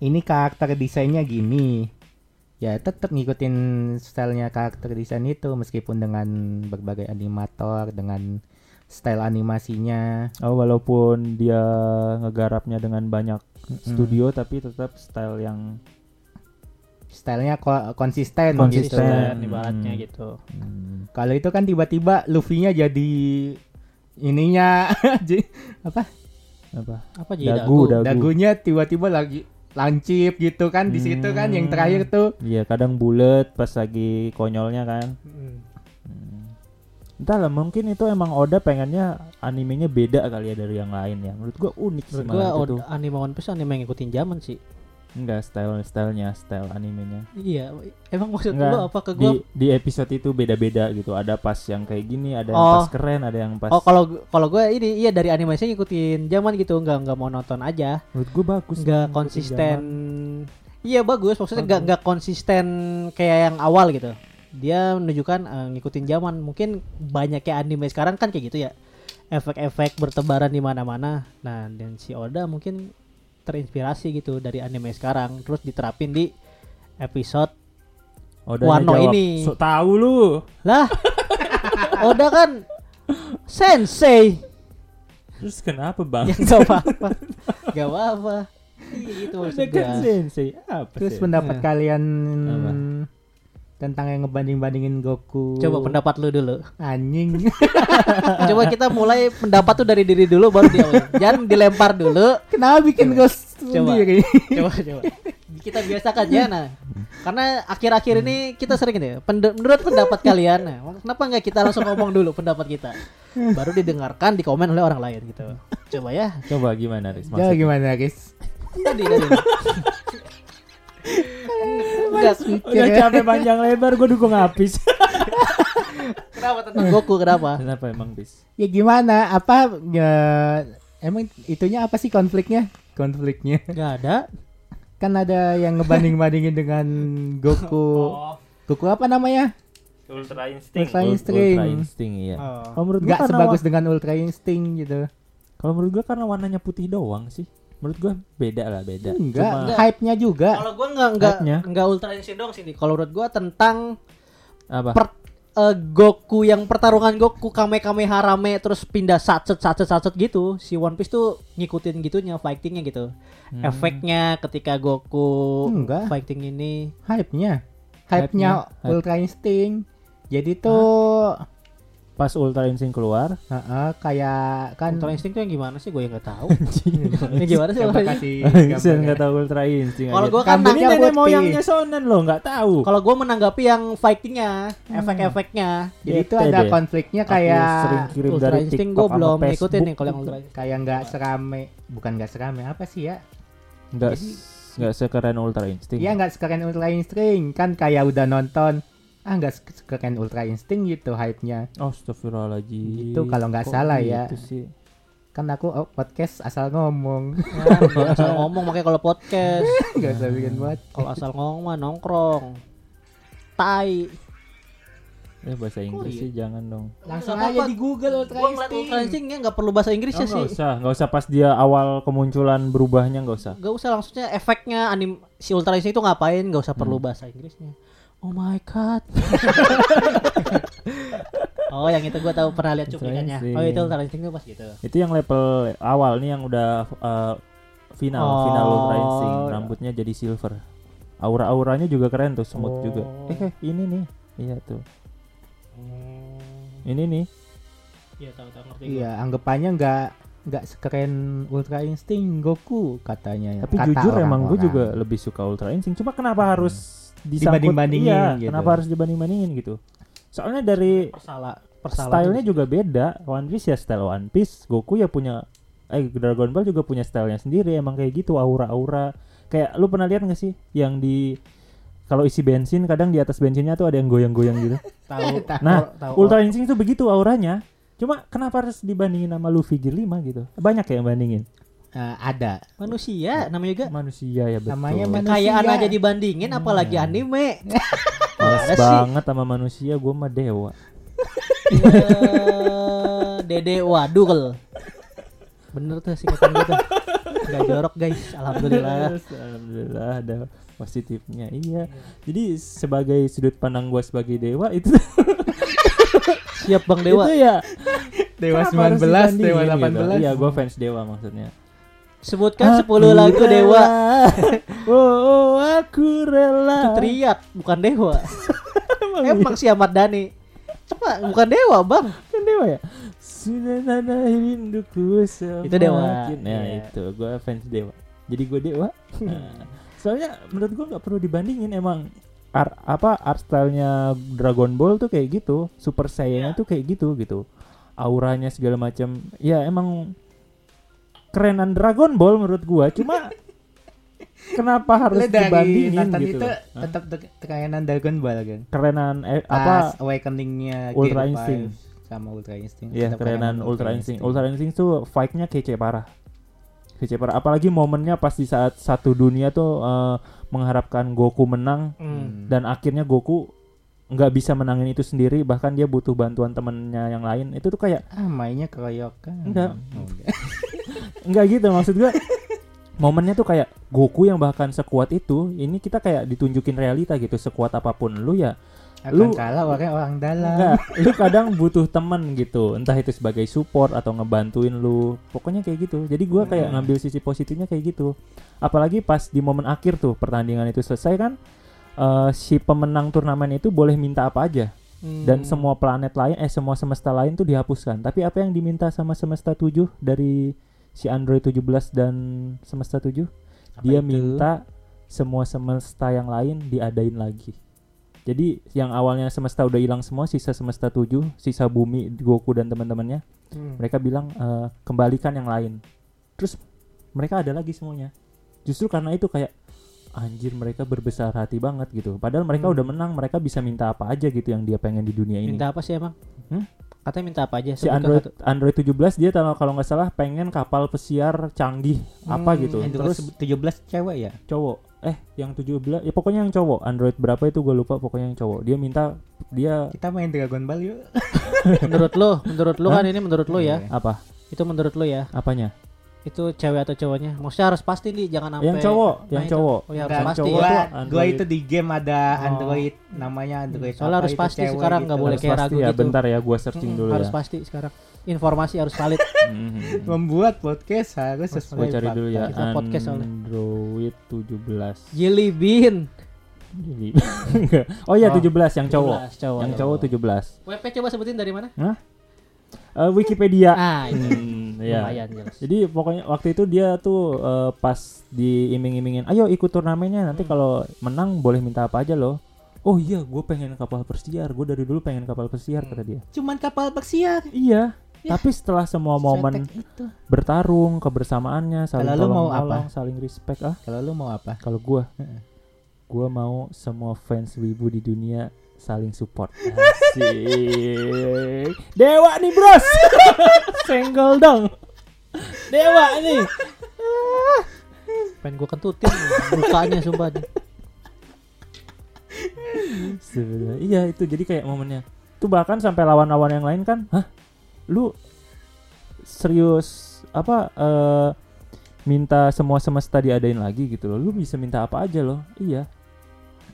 ini karakter desainnya gini. Ya tetap ngikutin stylenya karakter desain itu meskipun dengan berbagai animator dengan style animasinya. Oh, walaupun dia ngegarapnya dengan banyak studio tapi tetap style yang Stylenya ko- konsisten, Konsisten. gitu. Konsisten ibaratnya Hmm. gitu. hmm, Kalau itu kan tiba-tiba Luffy-nya jadi ininya apa? apa? Apa jadi Dagu, dagu? dagu. Dagunya tiba-tiba lagi lancip gitu kan di situ kan yang Hmm. terakhir tuh. Iya, kadang bulat pas lagi konyolnya kan. Hmm. Hmm. Entahlah, mungkin itu emang Oda pengennya animenya beda kali ya dari yang lain ya. Menurut gua unik sih Menurut gua malah itu anime One Piece anime yang ngikutin zaman sih. Enggak style-stylenya, style animenya. Iya, emang maksud Enggak, lu apa ke Di gua? di episode itu beda-beda gitu. Ada pas yang kayak gini, ada yang Oh. pas keren, ada yang pas Oh, kalau kalau gua ini iya dari animasinya ngikutin zaman gitu, enggak enggak mau nonton aja. menurut gua bagus. Enggak konsisten. Iya bagus, maksudnya enggak enggak konsisten kayak yang awal gitu. Dia menunjukkan eh, ngikutin zaman. Mungkin banyaknya anime sekarang kan kayak gitu ya. Efek-efek bertebaran di mana-mana. Nah, dan si Oda mungkin terinspirasi gitu dari anime sekarang terus diterapin di episode Odanya Wano jawab, ini. "So tahu lu." lah Oda kan sensei Terus kenapa, Bang? ya nggak apa-apa nggak apa-apa iya gitu Udah maksud kan sensei. Apa Terus sih? pendapat Iya. kalian Apa? Tentang yang ngebanding-bandingin Goku. Coba pendapat lu dulu. anjing. Coba kita mulai pendapat tuh dari diri dulu baru dia. Jangan dilempar dulu. Kenapa bikin ghost Coba. sendiri? Coba coba. Kita biasakan ya nah. Karena akhir-akhir ini kita sering ini pend- menurut pendapat kalian nah, kenapa nggak kita langsung ngomong dulu pendapat kita? Baru didengarkan di komen oleh orang lain gitu. Coba ya. Coba gimana, Riz? Coba gimana, guys? Tadi tadi. Enggak, Udah capek panjang lebar, gue dukung habis. kenapa tentang Goku kenapa? Kenapa emang, Bis? Ya gimana? Apa ya emang itunya apa sih konfliknya? Konfliknya Enggak ada. kan ada yang ngebanding-bandingin dengan Goku. Goku apa namanya? Ultra Instinct. Ultra Instinct. Ultra Instinct, iya. Oh. Kalau menurut gue Nggak karena sebagus dengan Ultra Instinct gitu. kalau menurut gue karena warnanya putih doang sih. Menurut gue beda lah, beda. Enggak, Cuma- Enggak. hype-nya juga. Kalau gua enggak enggak Hype-nya. enggak ultra instinct dong sini. Kalau menurut gua tentang apa? per- eh, Goku yang pertarungan Goku Kame Kame Harame terus pindah satset satset satset gitu. Si One Piece tuh ngikutin gitunya fightingnya gitu. Hmm. Efeknya ketika Goku Enggak. fighting ini Hype-nya. Hype-nya, Hype-nya hype. Ultra Instinct. Jadi tuh Pas Ultra Instinct keluar, heeh, kayak kan Ultra Instinct tuh yang gimana sih? Gue yang nggak tahu. yang gimana sih? Ultra Instinct? kasih Saya nggak tahu Ultra Instinct. Kalau gua kan ini nenek putih. moyangnya Sonen lo nggak tahu. Kalau gue menanggapi yang fightingnya, efek-efeknya. Jadi itu ada deh. konfliknya kayak sering kirim Ultra dari Instinct gue belum Facebook. ngikutin nih kalau yang Ultra Instinct. kayak nggak serame, bukan nggak serame apa sih ya? Nggak nggak sekeren Ultra Instinct. Iya nggak sekeren Ultra Instinct kan kayak udah nonton ah nggak sekeren Ultra Instinct gitu hype-nya Oh, Astagfirullahaladzim. Gitu, kalau nggak salah ya. gitu sih? kan aku oh, podcast asal ngomong Nah, asal ngomong makanya kalau podcast. nggak usah bikin buat Kalau asal ngomong mah nongkrong. Tai. Eh bahasa Inggris iya? sih jangan dong. langsung Nggak aja di Google Instinct Instinct-nya nggak perlu bahasa Inggrisnya Oh, nggak sih. usah, nggak usah pas dia awal kemunculan berubahnya nggak usah. Gak usah langsungnya efeknya anim si Ultra Instinct itu ngapain gak usah perlu Hmm. bahasa Inggrisnya. Oh my god. oh yang itu gua tahu pernah lihat cuplikannya. Oh itu Ultra Instinct tuh pas gitu. Itu yang level awal nih yang udah uh, final, Oh. final Ultra Instinct. Rambutnya jadi silver. Aura-auranya juga keren tuh, smooth Oh. juga. Eh, eh, ini nih. Iya tuh. Ini nih. Iya tahu tahu ngerti. iya anggapannya nggak nggak sekeren Ultra Instinct Goku katanya Tapi Kata jujur emang gue juga lebih suka Ultra Instinct. Cuma kenapa harus disangkut Dibanding-bandingin iya, gitu. Kenapa harus dibanding-bandingin gitu? Soalnya dari persalah. stylenya juga beda. One Piece ya style One Piece, Goku ya punya eh Dragon Ball juga punya stylenya sendiri. Emang kayak gitu aura-aura. Kayak lu pernah lihat nggak sih yang di kalau isi bensin kadang di atas bensinnya tuh ada yang goyang-goyang gitu. tahu. Nah, tahu. Ultra Instinct tuh begitu auranya. Cuma kenapa harus dibandingin sama Luffy Gear 5 gitu? Banyak ya yang bandingin. Eh, ada manusia namanya juga. Manusia ya betul. Namanya manusia. Kayaan aja dibandingin apalagi anime. Males sih. banget sama manusia, gue mah dewa. Eh, Dede Wadul. Bener tuh singkatan gue tuh. Gak jorok guys, alhamdulillah. Alhamdulillah ada positifnya. Iya. Jadi sebagai sudut pandang gue sebagai dewa itu Siap Bang Dewa. itu ya Dewa kenapa harus 19 Dewa dibandingin gitu? 18 Iya, gue fans dewa maksudnya. Sebutkan 10 lagu Dewa. oh, oh, aku rela. Itu teriak, bukan Dewa. Emang si Ahmad Dhani. Coba bukan Dewa, Bang. kan dewa ya? Sudah tanah rinduku semakin. Itu dewa. Ya Iya. itu, gue fans dewa. Jadi gue dewa. Nah, soalnya menurut gue nggak perlu dibandingin emang ar- apa art stylenya Dragon Ball tuh kayak gitu, Super Saiyan tuh kayak gitu gitu, auranya segala macam. Ya emang kerenan Dragon Ball menurut gua. Cuma kenapa harus dari dibandingin nonton gitu? itu? Hah? tetap kekayanan Dragon Ball kan Kerenan eh, pas apa? awakeningnya Ultra Instinct. 5 sama Ultra Instinct Iya tetap kerenan Ultra Instinct. Ultra Instinct tuh fight-nya kece parah. Kece parah. Apalagi momennya pas di saat satu dunia tuh eh, mengharapkan Goku menang Hmm. dan akhirnya Goku nggak bisa menangin itu sendiri bahkan dia butuh bantuan temennya yang lain itu tuh kayak ah mainnya keroyokan Enggak. Oh, enggak. nggak gitu maksud gua momennya tuh kayak Goku yang bahkan sekuat itu ini kita kayak ditunjukin realita gitu sekuat apa pun lu ya akan Lu- kalah orang orang dalam Enggak, lu kadang butuh teman gitu, entah itu sebagai support atau ngebantuin lu. Pokoknya kayak gitu. Jadi gua kayak Hmm. ngambil sisi positifnya kayak gitu. Apalagi pas di momen akhir tuh pertandingan itu selesai kan eh, si pemenang turnamen itu boleh minta apa aja Hmm. dan semua planet lain eh semua semesta lain tuh dihapuskan. Tapi apa yang diminta sama semesta 7 dari si Android 17 dan semesta 7? Apa Dia itu? minta semua semesta yang lain diadain lagi. Jadi yang awalnya semesta udah hilang semua, sisa semesta 7, sisa bumi, Goku dan teman-temannya, Hmm. mereka bilang eh, kembalikan yang lain. Terus mereka ada lagi semuanya. Justru karena itu kayak anjir mereka berbesar hati banget gitu. Padahal mereka Hmm. udah menang, mereka bisa minta apa aja gitu yang dia pengen di dunia ini. Minta apa sih emang? Hmm? Katanya minta apa aja? si Android satu. Android 17 dia kalau kalau nggak salah pengen kapal pesiar canggih apa Hmm, gitu. Android Terus 17 cewek ya? cowok eh yang 17 ya pokoknya yang cowok Android berapa itu gue lupa pokoknya yang cowok dia minta dia Kita main Dragon Ball yuk. menurut lo, menurut lo kan ini menurut lo ya. Iya. apa Itu menurut lo ya. apanya Itu cewek atau cowoknya? Maksudnya harus pasti nih, jangan sampai yang cowok Nah, yang itu. cowok Oh, ya harus pasti cowok ya. gua, tuh gua itu di game ada Oh. Android namanya Android Soalnya harus pasti sekarang nggak gitu. boleh harus kayak pasti ragu ya gitu. bentar ya gua searching dulu harus ya pasti sekarang. Informasi harus valid. Mhm. Membuat podcast harus sesuai gue cari dulu ya Kita podcast. Android 17 Jelly bean. Jadi oh iya Oh, 17 yang cowok 17 cowok. yang cowok 17 WP coba sebutin dari mana? Eh, Wikipedia Ah, ini Hmm, ya. lumayan jelas. Jadi pokoknya waktu itu dia tuh eh, pas diiming-imingin, ayo ikut turnamennya nanti kalau menang boleh minta apa aja loh. Oh iya, gue pengen kapal pesiar. Gue dari dulu pengen kapal pesiar kata dia. Cuman kapal pesiar. Iya. Ya. Tapi setelah semua momen itu. bertarung, kebersamaannya, saling Kalau lu tolong mau menolong, saling respect ah. Kalau lu mau apa? Kalau gue, Heeh. gue mau semua fans wibu di dunia saling support. Asik. Dewa nih bros. Senggol dong. Dewa nih. Pengen gue kentutin mukanya sumpah nih. Sebenarnya iya itu jadi kayak momennya. Tuh bahkan sampai lawan-lawan yang lain kan, hah? Lu serius apa eh minta semua semesta diadain lagi gitu loh. Lu bisa minta apa aja loh. Iya.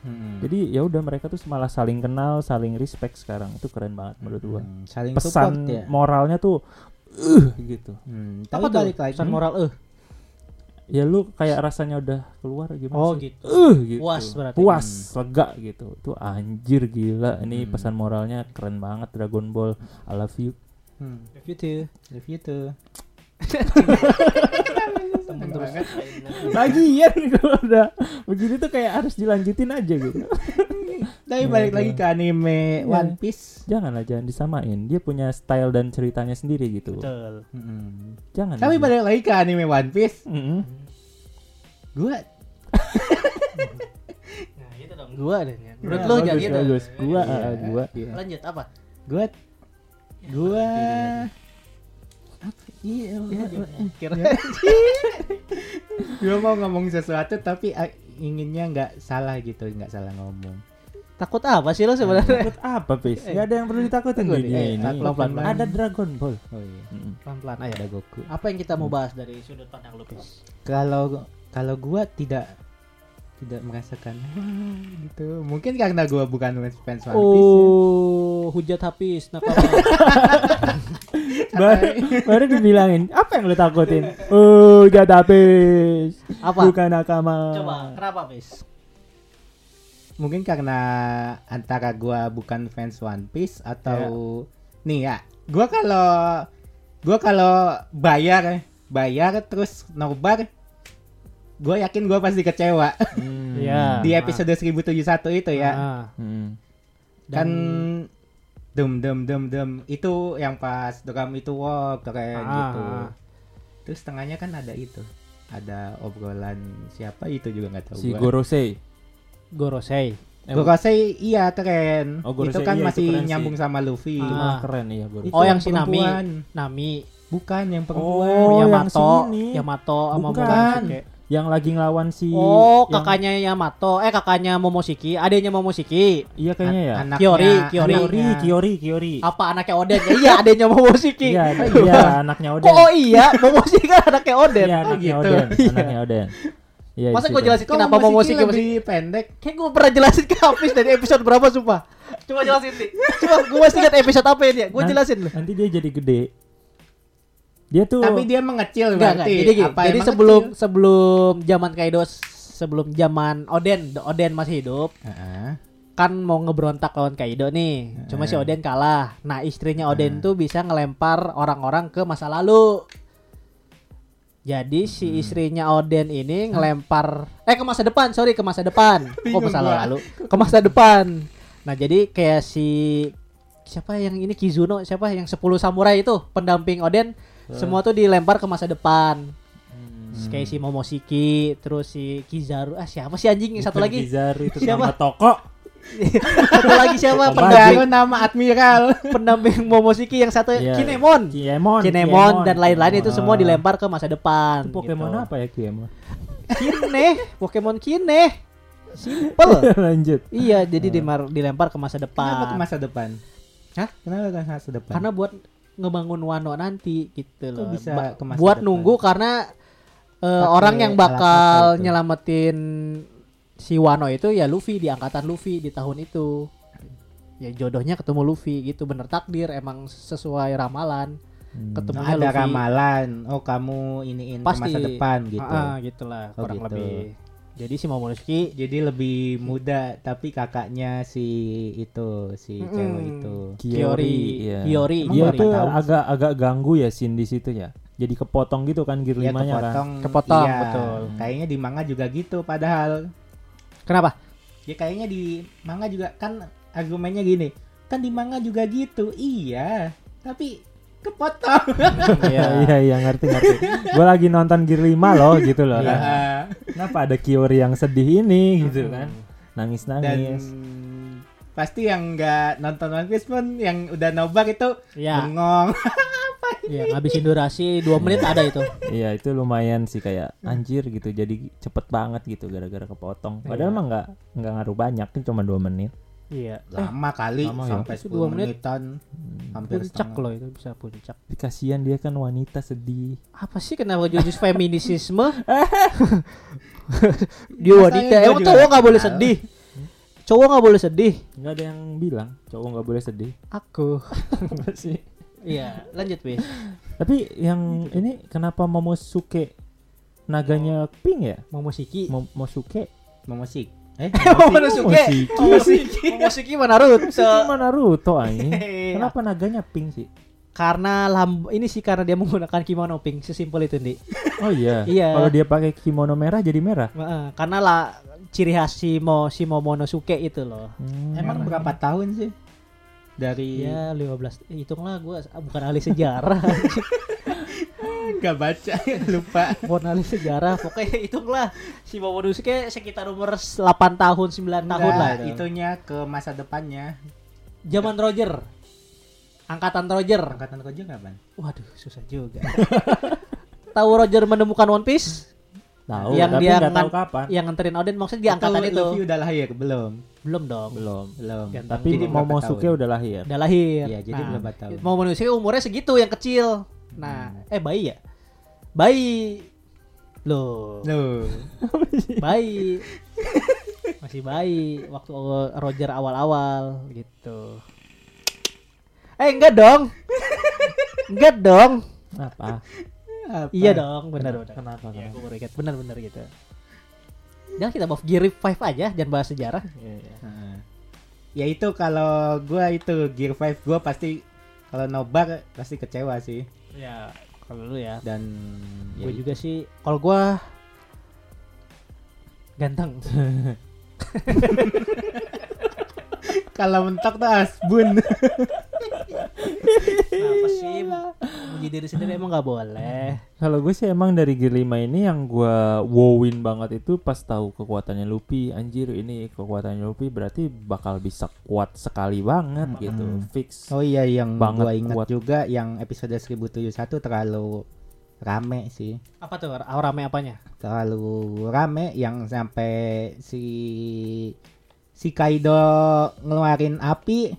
Hmm. Jadi ya udah mereka tuh malah saling kenal, saling respect sekarang. Itu keren banget menurut gua. Hmm, saling Pesan support ya. moralnya tuh uh gitu. Hmm, tapi tuh? balik lagi. Pesan moral eh. Ya lu kayak rasanya udah keluar gimana Oh sih? gitu. Uh gitu. Puas berarti. Puas, lega gitu. Itu anjir gila. Ini Hmm. pesan moralnya keren banget Dragon Ball. I love you. Hmm, Review tuh. review tuh. Temen terus. Lagian kalau udah begini tuh kayak harus dilanjutin aja gitu. Tapi Ya, balik lagi ke anime Ya. One Piece. Janganlah jangan disamain. Dia punya style dan ceritanya sendiri gitu. Betul. Hmm. Jangan. Tapi balik lagi ke anime One Piece. Mm-mm. Gua Nah, itu dong. Gua deh. Menurut Ya, lu bagus, jangan gitu. bagus. Gua Iya, ah, gua iya. Lanjut apa? gua gua Iya, Kira gua mau ngomong sesuatu tapi ah, inginnya nggak salah gitu, nggak salah ngomong. takut apa sih lo sebenarnya? Takut apa, Pis? Gak ada yang perlu ditakutin Takut, di dunia eh, ini. pelan-pelan. Ada Dragon Ball. Oh iya. Pelan-pelan ayo. Ada Goku. Apa yang kita mau bahas dari sudut pandang lu, Pis? Kalau kalau gua tidak tidak merasakan gitu. Mungkin karena gua bukan fans One Piece. ya. Oh, hujat habis baru, baru dibilangin apa yang lu takutin? Oh, gak habis. Apa? Bukan nakama. Coba, kenapa, Pis? Mungkin karena antara gua bukan fans One Piece atau nih ya, gua kalau gua kalau bayar bayar terus nobar gua yakin gua pasti kecewa Hmm. Iya. di episode 1071 itu ya. Ah, Hmm. kan dan- dem dem dem dem itu yang pas drum itu wow keren Ah, gitu. ah. Terus tengahnya kan ada itu. Ada obrolan siapa itu juga nggak tahu Si gua. Gorosei. Gorosei. Eh, Gorosei iya keren. Oh, Gorosei, itu kan iya, itu masih sih. nyambung sama Luffy. Itu Ah. keren iya Gorosei. Oh, yang si Nami. Nami, Bukan yang perempuan. Oh, yang Yamato, sini. Yamato sama Bukan. Momoshiki. Yang lagi ngelawan si Oh, yang- kakaknya Yamato, eh kakaknya Momoshiki, adanya Momoshiki. Iya kayaknya ya. Anaknya- Kiori, Kiori. Kiori, Kiori, Kiori. Apa anaknya Oden? Ya, iya, adanya Momoshiki. Iya, iya anaknya Oden. Kok oh iya, Momoshiki kan anaknya Oden. Iya, Oh, anaknya gitu. Oden, Iya. anaknya Oden. Iya. Masa gue jelasin kenapa Momoshiki Momoshiki masih pendek? Kayak gue pernah jelasin ke Hafiz dari episode berapa sumpah Coba jelasin nih Coba gue masih ingat episode apa ini ya Gue Nah, jelasin Nanti dia jadi gede. Dia tuh Tapi dia mengecil Enggak, enggak berarti. Jadi, gini, Apa jadi sebelum kecil? sebelum zaman Kaido sebelum zaman Oden, Oden masih hidup, Heeh. kan mau ngeberontak lawan Kaido nih. Cuma si Oden kalah. Nah, istrinya Oden tuh bisa ngelempar orang-orang ke masa lalu. Jadi si istrinya Oden ini ngelempar eh ke masa depan, sorry ke masa depan. Kok masa lalu? Ke masa depan. Nah, jadi kayak si siapa yang ini Kizuno, siapa yang 10 samurai itu pendamping Oden semua tuh dilempar ke masa depan. Kayak si Momoshiki, terus si Kizaru, ah siapa sih anjing yang satu Bukan lagi? Kizaru itu Siapa? nama toko. satu lagi siapa? Pendamping nama admiral. pendamping Momoshiki yang satu Iya. Kinemon. Kiemon. Kinemon dan lain-lain itu semua Ah. dilempar ke masa depan. Itu Pokemon gitu. apa ya Kiemon? Kine, Pokemon Kine. Simple. Lanjut. iya, jadi dimar- dilempar ke masa Kenapa depan. ke masa depan? Hah? Kenapa ke masa depan? Karena buat ngebangun Wano nanti gitu loh. bisa Ba- ke buat depan? nunggu karena Pakai orang yang bakal nyelamatin si Wano itu ya Luffy di angkatan Luffy di tahun itu. Ya jodohnya ketemu Luffy gitu bener takdir emang sesuai ramalan Hmm. ketemunya ada Luffy. ramalan. Oh, kamu iniin ke Pasti. masa depan gitu. Ah, ah, gitulah Oh, kurang gitu. lebih. Jadi si Momonosuke Jadi lebih muda tapi kakaknya si itu, si Mm-mm. cewek itu. Kiori, iya. Kiori, Dia tuh agak agak ganggu ya scene di situ ya. Jadi kepotong gitu kan gear Iya, limanya kan. kepotong. Kepotong, iya. betul. Kayaknya di manga juga gitu padahal. Kenapa? Ya kayaknya di manga juga kan argumennya gini. Kan di manga juga gitu. Iya, tapi kepotong. Iya iya iya ngerti ngerti. Gue lagi nonton Gear 5 loh gitu loh Iya. kan. Kenapa ada Kiori yang sedih ini gitu kan? Nangis Dan nangis. pasti yang nggak nonton One Piece pun yang udah nobar itu Ya, bengong. ya ngabisin durasi 2 menit ada itu. Iya itu lumayan sih kayak anjir gitu. Jadi cepet banget gitu gara-gara kepotong. Padahal Iya. emang nggak nggak ngaruh banyak kan cuma 2 menit. Iya. Lama kali Lama ya? sampai Itu 10 dua menit. menitan. Hampir Puncak setengah. loh itu bisa puncak. Tapi kasihan dia kan wanita sedih. Apa sih kenapa jujur feminisisme? Dia Masa wanita, emang cowok nggak boleh sedih. Cowok nggak boleh sedih. Nggak ada yang bilang cowok nggak boleh sedih. Aku. Sih? Iya, lanjut wis. Tapi yang ini kenapa Momosuke naganya pink ya? Momoshiki. Mo- Momosuke Momosik. Eh, Momonosuke. Momoshiki mana Naruto? Sama Naruto anjing. Iya. Kenapa naganya pink sih? Karena lamb ini sih karena dia menggunakan kimono pink, sesimpel itu, Ndi. Oh iya. Iya. Kalau dia pakai kimono merah jadi merah. Heeh, karena lah ciri khas si Mo si Momonosuke itu loh. Hmm. Emang berapa tahun sih? Dari Ya 15 eh, hitunglah gua bukan ahli sejarah. nggak baca lupa. ahli sejarah. Pokoknya hitunglah si Momonosuke sekitar umur 8 tahun 9 tahun Nggak, lah itu. itunya ke masa depannya. Zaman Roger. Angkatan Roger. Angkatan kerja kapan? Waduh, susah juga. Tahu Roger menemukan One Piece? Tahu, Yang tapi dia nggak tahu kapan. Yang nganterin Oden maksudnya di angkatan itu. Luffy udah lahir belum? Belum dong. Belum. Belum. Ganteng. Tapi Jadi berapa Momosuke tahun? udah lahir. Udah lahir. Iya, jadi Nah, berapa tahun? Momonosuke umurnya segitu yang kecil. Nah, eh bayi ya? Bayi. Loh, Loh. bayi. Masih bayi waktu Roger awal-awal gitu. Eh enggak dong. enggak dong. Apa? Apa? Iya dong, benar benar. Kenapa? Ya, kenapa? gue baru ingat benar-benar gitu. Jangan kita bahas Gear 5 aja, jangan bahas sejarah. Iya, iya. Heeh. Ya itu kalau gua itu Gear 5 gua pasti kalau nobar pasti kecewa sih Ya, kalau lu ya. dan ya gue juga sih kalau gua ganteng. kalau mentok tuh asbun. Kenapa sih muji diri sendiri emang nggak boleh? Kalau gue sih emang dari Gear 5 ini yang gue wowin banget itu pas tahu kekuatannya Luffy. Anjir ini kekuatannya Luffy berarti bakal bisa kuat sekali banget gitu. Fix. oh iya yang Banget gua ingat kuat. juga yang episode 1071 terlalu rame sih. Apa tuh rame apanya? Terlalu rame yang sampai si si Kaido ngeluarin api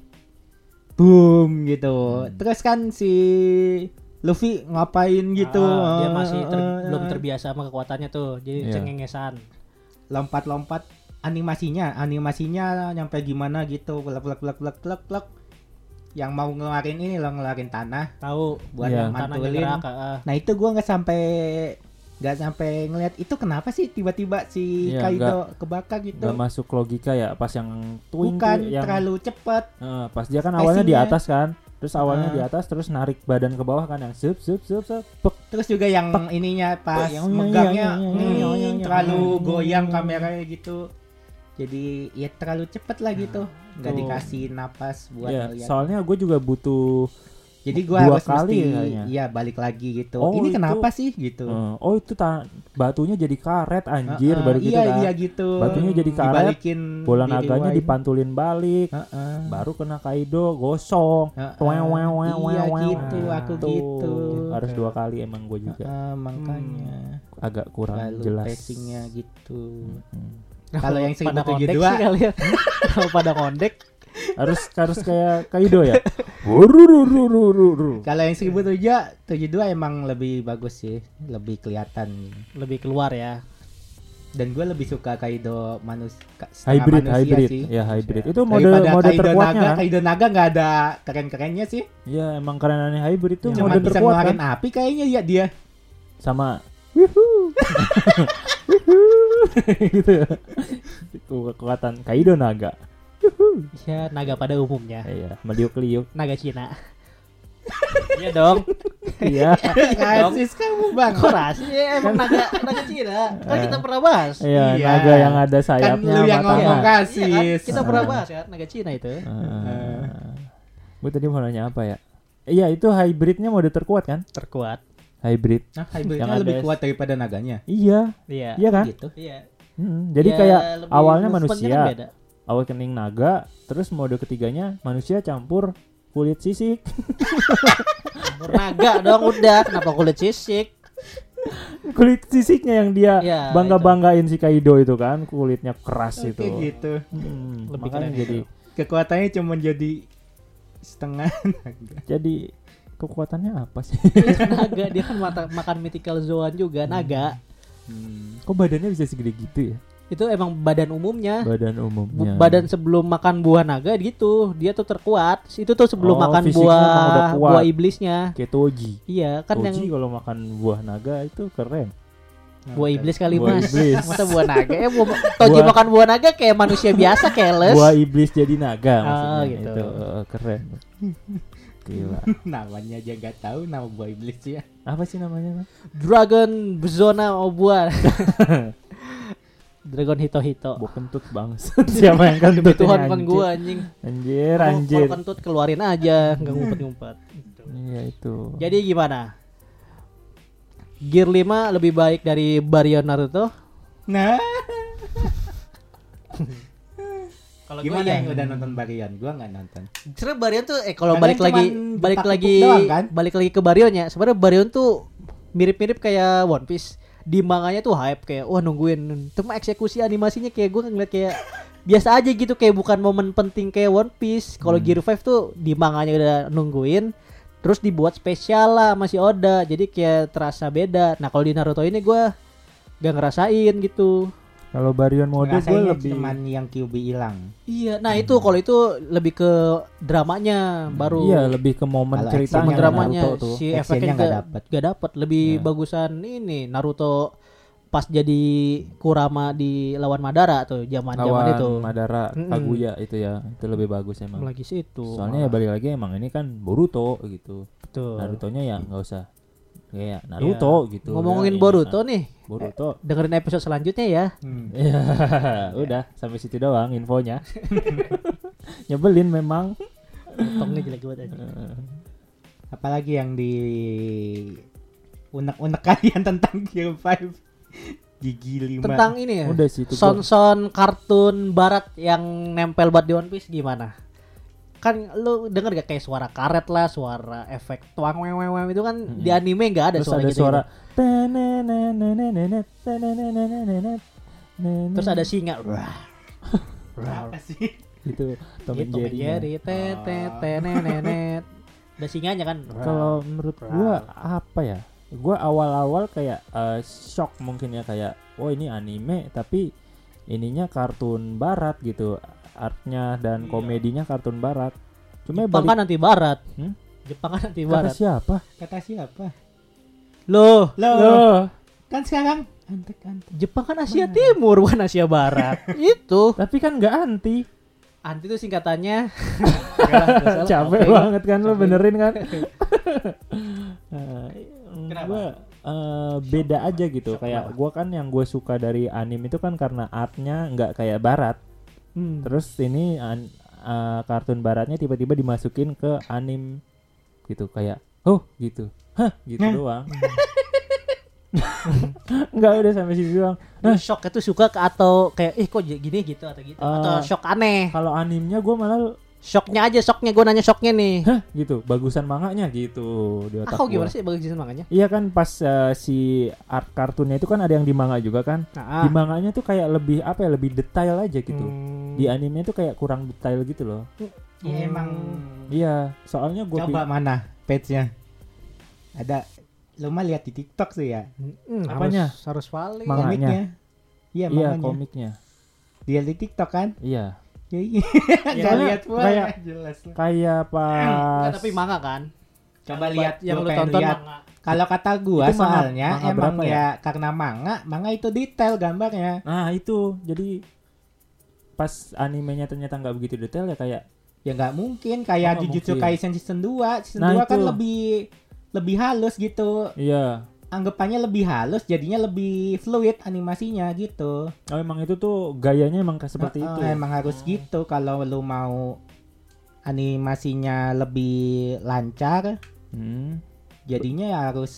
boom gitu. Hmm. Terus kan si Luffy ngapain gitu. Ah, dia masih ter- Eh, belum eh, terbiasa sama kekuatannya tuh, jadi Iya. cengengesan. lompat-lompat animasinya animasinya nyampe gimana gitu plek plek plek plek plek plek yang mau ngeluarin ini loh ngeluarin tanah Tahu buat Iya. tanahnya mantulin gerak. ah. nah itu gua nggak sampai nggak sampai ngelihat itu kenapa sih tiba-tiba si Iya, Kaido kebakar gitu? Gak masuk logika ya pas yang twing bukan yang terlalu cepet. Eh, pas dia kan awalnya di atas kan terus awalnya Ah. di atas terus narik badan ke bawah kan yang sup sup sup sup pek. terus juga yang ininya pas yang- megangnya yang- hmm, terlalu yang- goyang yang- kameranya gitu. Jadi ya terlalu cepet lah gitu. Nggak dikasih napas buat ya ngeliat. soalnya gue juga butuh jadi gua dua harus kali mesti kayaknya. iya balik lagi gitu. Oh, ini itu- kenapa sih gitu? Eh, oh itu ta- batunya jadi karet anjir Heeh, baru gitu iya kan. iya gitu. Batunya jadi karet, dibalikin bola di naganya dipantulin balik Heeh. baru kena Kaido gosong. Heeh. Wew, wew, wew, iya wew, wew. gitu aku Tuh, gitu. harus dua kali emang gue juga. Heeh, makanya. Agak kurang terlalu jelas. pacingnya gitu. Hmm. Kalau yang pada 1072 kondek sih kali ya. Kalau pada kondek harus harus kayak Kaido ya. Kalau yang 1072 emang lebih bagus sih, lebih kelihatan. lebih keluar ya. Dan gue lebih suka Kaido manus hybrid manusia hybrid sih. ya hybrid itu mode Daripada mode Kaido terkuatnya Naga, Kaido Naga nggak ada keren-kerennya sih. ya emang kerenannya hybrid itu Cuma mode bisa terkuat ngeluarin kan api kayaknya ya dia. sama gitu ya kekuatan Kaido naga Ya naga pada umumnya. iya meliuk liuk Naga Cina. Iya dong. iya Rasis kamu bang. Kok rahasia Ya, emang naga naga Cina. Kan kita pernah bahas. iya Iya. naga yang ada Kan sayapnya lu yang ngomong Iya kan? rasis. Kita pernah bahas ya naga Cina itu. gue tadi mau nanya apa ya iya itu hybridnya mode terkuat kan Terkuat. hybrid Nah, hybridnya Yang lebih kuat daripada naganya. iya Iya. iya kan Gitu. Iya. Hmm, jadi Ya, kayak awalnya manusia kan. Awakening naga terus mode ketiganya manusia campur kulit sisik Campur naga dong udah. Kenapa kulit sisik? kulit sisiknya yang dia Ya, bangga banggain si Kaido itu kan kulitnya keras Oke itu gitu. Hmm, Lebih makanya keren jadi Kekuatannya cuma jadi setengah naga. jadi kekuatannya apa sih naga dia kan mata, makan mythical zoan juga naga. Hmm. kok badannya bisa segede gitu ya Itu emang badan umumnya. badan Bu- umumnya badan sebelum makan buah naga gitu dia tuh terkuat. Itu tuh sebelum Oh, makan buah buah iblisnya. Kayak Toji. Iya kan Toji yang kalau makan buah naga itu keren. Buah iblis kali Buah mas. iblis. masa buah naga? Ya buah, toji Buah- makan buah naga kayak manusia biasa keles buah iblis jadi naga Oh, maksudnya. Gitu. itu eh, keren. Gila. Namanya aja gak tahu nama buah iblis ya. apa sih namanya dragon zona oh buah dragon hito hito buah kentut bang siapa yang kentut demi Tuhan anjir? gua anjing anjir anjir kalau kentut keluarin aja nggak ngumpet ngumpet iya itu jadi gimana Gear 5 lebih baik dari Baryon Naruto Nah, kalau gimana gua ya, yang udah nonton Barian? Gua nggak nonton. Sebenernya Baryon tuh eh kalau balik lagi balik lagi doang, kan? balik lagi ke Barionnya. Sebenarnya Baryon tuh mirip-mirip kayak One Piece. Di manganya tuh hype kayak wah nungguin. Cuma eksekusi animasinya kayak gue ngeliat kayak biasa aja gitu kayak bukan momen penting kayak One Piece. Kalau Hmm. Gear 5 tuh di manganya udah nungguin terus dibuat spesial lah masih Oda. Jadi kayak terasa beda. Nah, kalau di Naruto ini gua gak ngerasain gitu. Kalau Baryon mode gue lebih cuman yang QB hilang. Iya, nah itu kalau itu lebih ke dramanya baru iya lebih ke momen sama Actionnya dramanya Naruto tuh. si efeknya nggak gak dapet. gak dapet lebih Ya. bagusan ini Naruto pas jadi Kurama di lawan Madara tuh zaman zaman lawan itu Madara Mm-mm. Kaguya itu ya itu lebih bagus emang lagi situ soalnya ya balik lagi emang ini kan Boruto gitu tuh Naruto-nya ya nggak usah kayak Naruto gitu. Iya. ngomongin ini Boruto kan. nih. Boruto. Dengerin episode selanjutnya ya. Hmm. ya udah sampai situ doang infonya. Nyebelin memang. Tongnya jelek banget aja Eh, Apalagi yang di unek-unek kalian tentang Gear 5 Gigi 5 tentang ini ya? Udah sih son-son kartun barat yang nempel buat di One Piece gimana kan lu denger gak kayak suara karet lah suara efek tuang weng weng itu kan di anime nggak ada terus suara ada gitu suara terus ada singa Apa sih? gitu Tom and Jerry Jerry. Ada singanya kan? kalau menurut gua apa ya gua awal-awal kayak eh, shock mungkin ya kayak oh ini anime tapi ininya kartun barat gitu artnya dan Iya. komedinya kartun barat cuma Jepang balik kan anti barat. Hmm? Jepang kan anti kata barat. siapa Kata siapa? Loh, Loh, Loh, Kan sekarang antek-antek. Jepang kan Asia Timur bukan Asia Barat. itu. Tapi kan nggak anti. Anti itu singkatannya. Capek banget kan lo Capek. benerin kan. Eh, Kenapa? gua eh, beda aja gitu. kayak gua kan yang gue suka dari anime itu kan karena artnya nggak kayak barat. Hmm. Terus ini an- eh, kartun baratnya tiba-tiba dimasukin ke anim gitu kayak oh gitu. Hah, gitu Hah? doang. Enggak udah sampai situ doang. Lu shock itu suka ke atau kayak ih kok j- gini gitu atau gitu atau Eh, shock aneh. Kalau animnya gue malah Shocknya aja shocknya gue nanya shocknya nih. hah gitu, bagusan manganya gitu di otak Ah, gimana sih bagus jenis makanya? Iya kan pas eh, si art kartunnya itu kan ada yang di manga juga kan. Nah, Di manganya tuh kayak lebih apa ya, lebih detail aja gitu. Hmm. Di animenya tuh kayak kurang detail gitu loh. Ya emang Iya, soalnya gue coba mana page-nya. Ada lu mah lihat di TikTok sih ya. Hmm, Apanya? Harus, harus valid. Manganya. Komiknya. Iya, iya manganya. komiknya. Dia di TikTok kan? Iya. Ya iya. Gak lihat pula. kayak- jelas. lah. Kayak pas tapi manga kan. Coba lihat yang lu tonton lihat. manga. Kalau kata gua Itu soalnya manga emang ya? ya? karena manga, manga itu detail gambarnya. Nah, itu. Jadi pas animenya ternyata nggak begitu detail ya kayak Ya nggak mungkin Oh, kayak nggak Jujutsu mungkin. Kaisen season 2. Season Nah, 2 kan itu. lebih lebih halus gitu. iya. Anggapannya lebih halus jadinya lebih fluid animasinya gitu. Oh, emang itu tuh gayanya emang kayak seperti Heeh, itu. Emang harus gitu kalau lu mau animasinya lebih lancar, Hmm. jadinya ya harus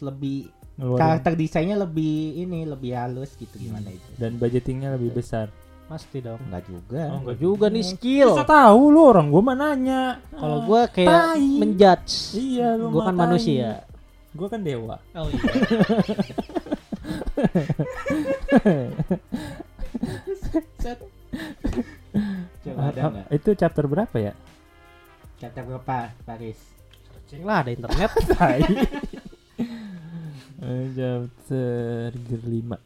lebih Ngeluarin- karakter desainnya lebih ini lebih halus gitu gimana itu. dan budgetingnya lebih besar. Pasti dong. Enggak juga. Oh, enggak Juga nih skill. Bisa tahu lu orang gua mah nanya. Kalau Ah, gue kayak tai. menjudge. iya lu Gue kan manusia. Gua kan dewa. Oh iya. Coba ada enggak? itu chapter berapa ya? Chapter berapa, Paris? Searching lah ada internet. Eh, chapter gear 5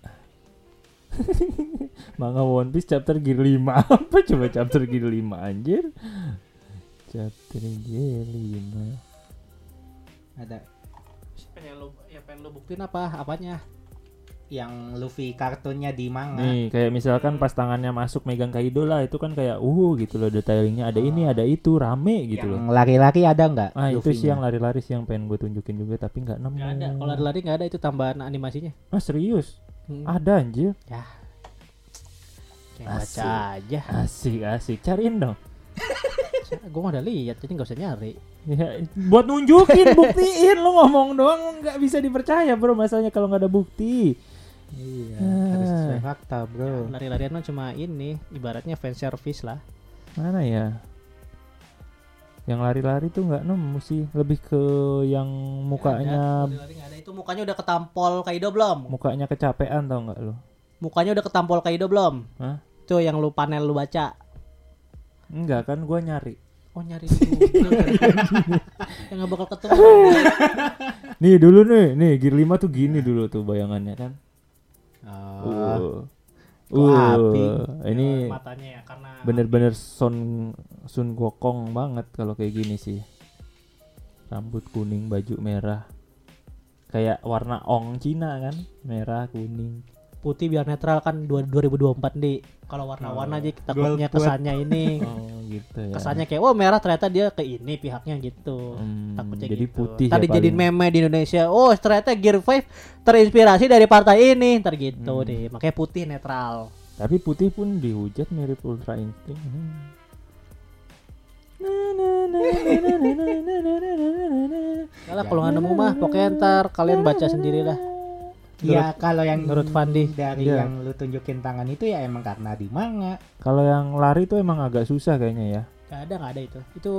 Manga One Piece chapter gear 5 Apa coba chapter gear 5 anjir Chapter gear 5 Ada pengen lu yang pengen lu buktiin apa? Apanya? yang Luffy kartunnya di manga. Nih kayak misalkan pas tangannya masuk megang Kaido lah Itu kan kayak uh gitu loh detailingnya Ada ini ada itu rame gitu loh yang lari-lari ada nggak? Ah itu sih yang lari-lari sih yang pengen gue tunjukin juga Tapi nggak nemu Gak ada. Kalau ada lari gak ada itu tambahan animasinya. Ah serius? Hmm. Ada anjir Kayak baca aja. Asik asik Cariin dong Gue mah udah lihat jadi gak usah nyari. Ya, buat nunjukin, buktiin lu ngomong doang nggak bisa dipercaya bro masalahnya kalau nggak ada bukti. Iya, Ah. harus sesuai fakta, Bro. Lari-larian mah cuma ini, ibaratnya fan service lah. Mana ya? Yang lari-lari tuh nggak nemu sih, lebih ke yang mukanya Ada, lari nggak ada. Itu mukanya udah ketampol Kaido belum? mukanya kecapean tau nggak lu? Mukanya udah ketampol Kaido belum? Hah? Itu yang lu panel lu baca. Enggak kan gua nyari. Oh nyari dulu. yang gak bakal ketemu. Nih dulu nih, nih Gear 5 tuh gini dulu tuh bayangannya kan. Oh. Uh. Uh, api? ini matanya ya karena bener-bener Sun Sun Gokong banget kalau kayak gini sih. Rambut kuning, baju merah. Kayak warna ong Cina kan, merah, kuning. Putih biar netral kan dua- 2024 di. Kalau warna-warna aja takutnya Gold kesannya ini. Oh, gitu ya. kesannya kayak wah merah ternyata dia ke ini pihaknya gitu. Hmm, Takutnya jadi gitu. putih Tadi ya jadi paling. meme di Indonesia. Oh, ternyata Gear 5 terinspirasi dari partai ini. Ntar gitu Hmm. deh. Makanya putih netral. Tapi putih pun dihujat mirip Ultra Instinct. Hmm. Kalau kalau nggak nemu mah pokoknya ntar kalian baca sendiri dah. Ya kalau yang menurut Fandi. dari Iya. yang lu tunjukin tangan itu ya emang karena di manga. Kalau yang lari tuh emang agak susah kayaknya ya. Gak ada nggak ada itu. Itu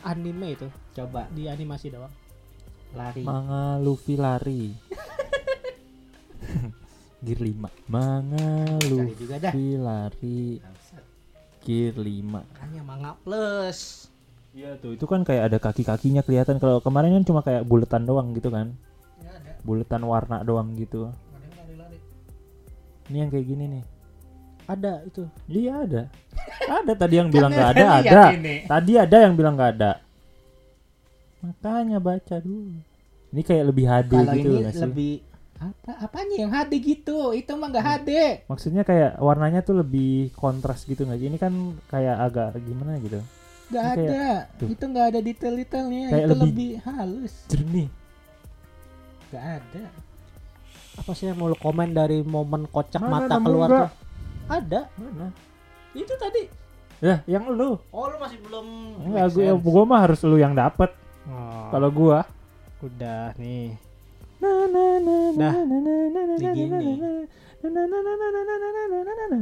anime itu Coba di animasi doang. lari. Manga Luffy lari. Gear 5. Manga. Luffy lari. Gear 5. Makanya manga plus. Iya tuh, itu kan kayak ada kaki-kakinya kelihatan. Kalau kemarin kan cuma kayak buletan doang gitu kan. Buletan warna doang gitu. Ini yang kayak gini nih. Ada itu. Iya ada. Ada tadi yang bilang nggak ada, ada. Tadi ada yang bilang nggak ada. Makanya baca dulu. Ini kayak lebih HD Kalau gitu ini sih? lebih apa apanya yang HD gitu itu mah nggak HD Maksudnya kayak warnanya tuh lebih kontras gitu nggak sih? Ini kan kayak agak gimana gitu. kayak- ada tuh. itu nggak ada detail-detailnya Kayak itu lebih- lebih, halus Jernih. Nggak ada Apa sih yang mau lu komen dari momen kocak Mana mata keluar nggak? tuh? Ada. Mana? Itu tadi. Ya, yang lu. Oh, lu masih belum Enggak, gue, sense. gua mah harus lu yang dapet. Oh, Kalau gua udah nih. Dah. Begini.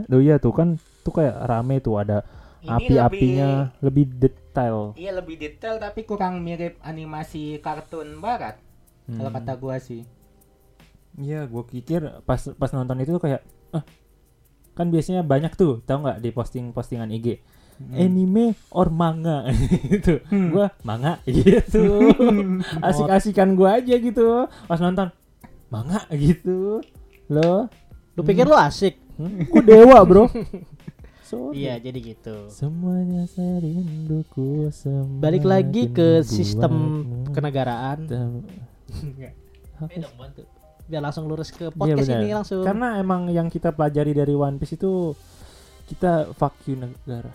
Loh iya tuh kan tuh kayak rame tuh ada Ini api-apinya lebih detail. lebih- iya lebih detail tapi kurang mirip animasi kartun barat kalau Hmm. kata gua sih Iya, gua pikir pas pas nonton itu tuh kayak ah kan biasanya banyak tuh, tahu nggak di posting-postingan IG anime or manga gitu. Hmm. Gua manga gitu. Asik-asikan gua aja gitu. Pas nonton manga gitu. Loh, Lu pikir lu asik? hmm, gua dewa, Bro. Sorry. Iya, jadi gitu. Semuanya serinduku semakin Balik lagi ke sistem kenegaraan. Enggak. Dong bantu. Biar langsung lurus ke Iya, podcast ini langsung. Karena emang yang kita pelajari dari One Piece itu kita fuck you negara.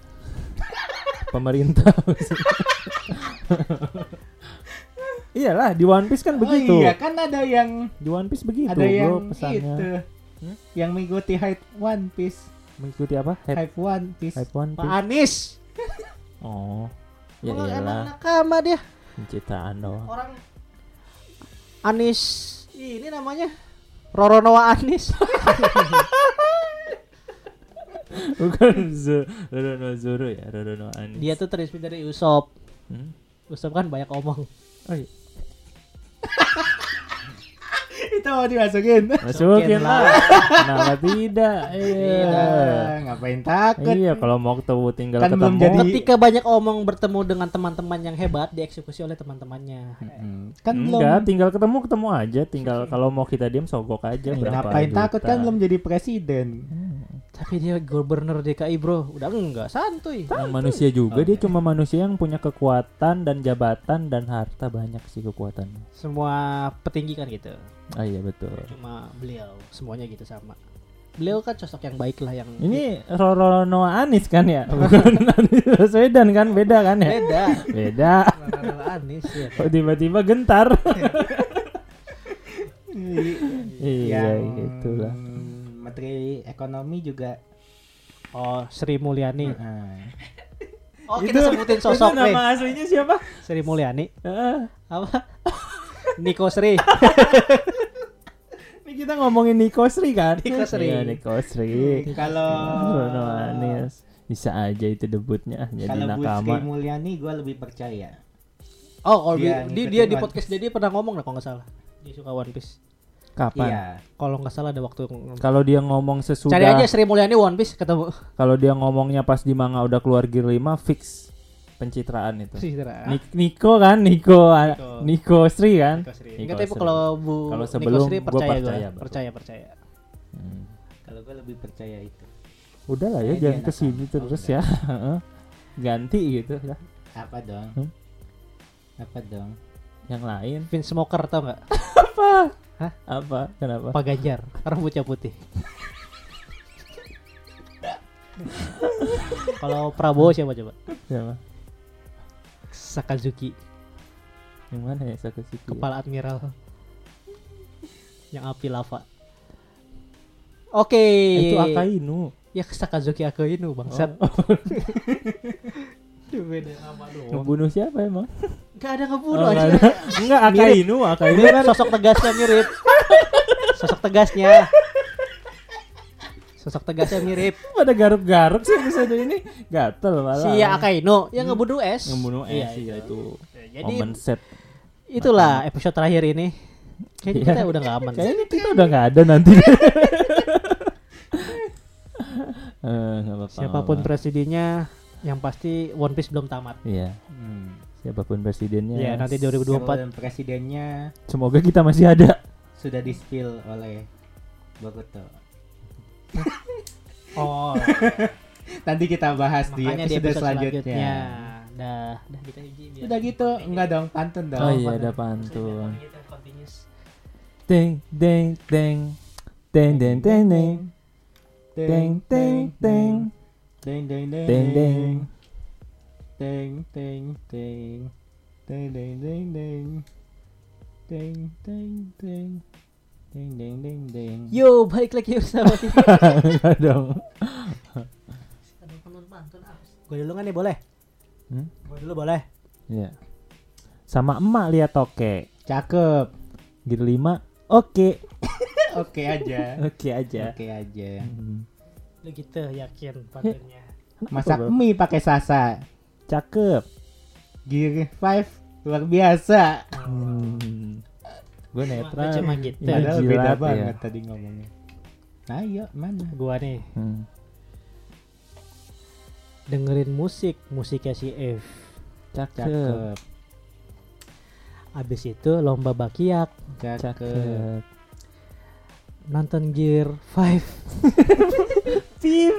Pemerintah. Iyalah di One Piece kan begitu. oh iya kan ada yang Di One Piece begitu, ada yang bro, pesannya. itu Hmm? yang mengikuti hype One Piece Mengikuti apa? Hype, hype One Piece hype One Pak Piece. Anis. Oh. Ya Emang- emang iyalah, nakama dia. pencitraan doang. Orang Anis ini namanya Roro Noah Anis. Bukan Zo- Rorono Zoro ya, Rorono Anis. Dia tuh terinspirasi dari Usop. Hmm? Usop kan banyak omong. Oh iya. itu mau dimasukin Masukin lah. Kenapa tidak? Iya. Iya, ngapain takut Iya, kalau mau ketemu tinggal Kan belum ketemu. jadi- Ketika banyak omong bertemu dengan teman-teman yang hebat dieksekusi oleh teman-temannya. Hmm, kan Enggak, belum tinggal ketemu ketemu aja. Tinggal kalau mau kita diam sogok aja berapa ngapain takut kan belum jadi presiden Tapi dia gubernur DKI bro, udah enggak santuy. Yang manusia juga dia cuma manusia yang punya kekuatan dan jabatan dan harta banyak sih kekuatannya. Semua petinggi kan gitu. Ah iya betul. Cuma beliau semuanya gitu sama. Beliau kan sosok yang baik lah yang Ini Roro Noah Anis kan ya? Bukan Anies Baswedan kan? Beda kan ya? beda. Beda. Roro Anis ya. Kok tiba-tiba gentar? iya, yang gitulah. Menteri ekonomi juga Oh, Sri Mulyani. Nah, Oh, kita sebutin sosok itu nih. nama aslinya siapa? Sri Mulyani. Heeh. Apa? Niko Sri. Ini kita ngomongin Niko Sri kan? Niko Sri. Iya, Niko Sri. kalau Anis. Bisa aja itu debutnya jadi kalau Bu Sri nakama. Mulyani gue lebih percaya Oh, kalau Dia di, di- ngikutin dia di podcast dia, dia pernah ngomong lah kalau nggak salah. Dia suka One Piece. Kapan? iya Kalau nggak salah ada waktu Kalau dia ngomong sesudah Cari aja Sri Mulyani One Piece ketemu. kalau dia ngomongnya pas di manga udah keluar gear 5 fix pencitraan itu. Citra. Nik- Niko kan, Niko, Niko. Niko Sri kan? Niko Sri. Niko Sri. kalau Bu Kalau Niko sebelum Sri gua percaya percaya, percaya, baru. percaya percaya. Hmm. kalau gue lebih percaya itu Udah lah ya, jangan dia ke sini nakama. terus Oh, ya. Ganti gitu lah. apa dong Hmm? apa dong Yang lain Vince Smoker tau nggak? apa? Hah? Apa? Kenapa? Pak Ganjar, rambutnya putih. Kalau Prabowo siapa coba? Siapa? Sakazuki, Yang mana ya Sakasuki? ya? kepala admiral. Yang api lava. Oke. Eh, Itu Akainu. Ya Sakazuki Akainu bangsat. Oh. Beda nama doang. Ngebunuh siapa emang? Gak ada Oh, ngebunuh nggak aja. ada. Enggak Akainu, Akainu kan sosok tegasnya mirip. Sosok tegasnya. Sosok tegasnya mirip. pada garuk-garuk sih episode ini. Gatel malah. Si Akainu yang ngebunuh S. Ngebunuh Iya, S ya itu. Jadi Momen set. itulah episode terakhir ini. Kayaknya Iya. kita udah gak aman. Kayaknya kita udah nggak ada nanti. Eh. Siapa pun presidennya, yang pasti One Piece belum tamat. Iya, hmm. siapa pun presidennya. Iya, nanti 2024. Dan presidennya Semoga kita masih ada. sudah di spill oleh Boruto Oh, nanti kita bahas di makanya di episode, episode selanjutnya. selanjutnya. Dah, dah kita izin biar- Udah gitu, enggak dong, pantun dong. Oh, iya, ada pantun. Kita continuous. deng deng deng deng deng deng deng deng Ding ding ding ding ding ding ding ding ding ding ding ding ding ding ding ding deng deng deng. Yo, balik lagi bersama kita. Enggak dong. Gua dulu kan nih boleh? Hmm? Gue dulu boleh? Iya. Sama emak lihat toke. Cakep. Gitu lima. Oke. Oke aja. Oke aja. Oke aja. Mm -hmm. Lu gitu yakin patennya. masak mie pakai sasa cakep gear 5 luar biasa hmm. gue netral cuma gitu. Iya. padahal jilat beda ya. banget tadi ngomongnya ayo mana Gua nih Hmm. dengerin musik, musiknya si F. cakep cakep Abis itu lomba bakiak, cakep cakep nonton Gear 5. Pim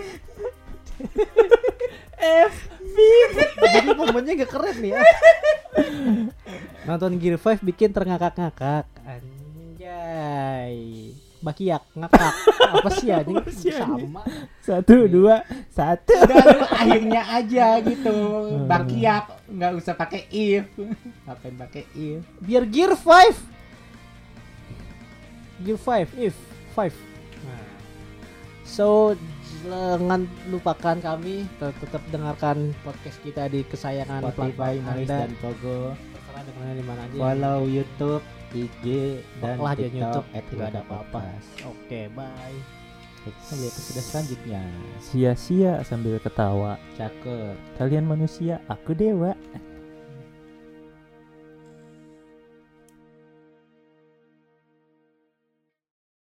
Jadi momennya gak keren nih ya. nonton Gear 5 bikin terngakak-ngakak. Anjay. Bakiak, ngakak. Apa sih anjing? Sama. satu dua satu udah akhirnya aja gitu bakiak nggak usah pakai if ngapain pakai if Biar Gear 5. Gear 5, if 5. Nah. So jangan lupakan kami Tet- tetap dengarkan podcast kita di kesayangan Spotify, Anda. dan Pogo Terserah dengarnya di mana aja. follow YouTube IG dan TikTok YouTube, nggak ada apa-apa. Oke, bye. Kita lihat episode selanjutnya sia-sia sambil ketawa cakep kalian manusia aku dewa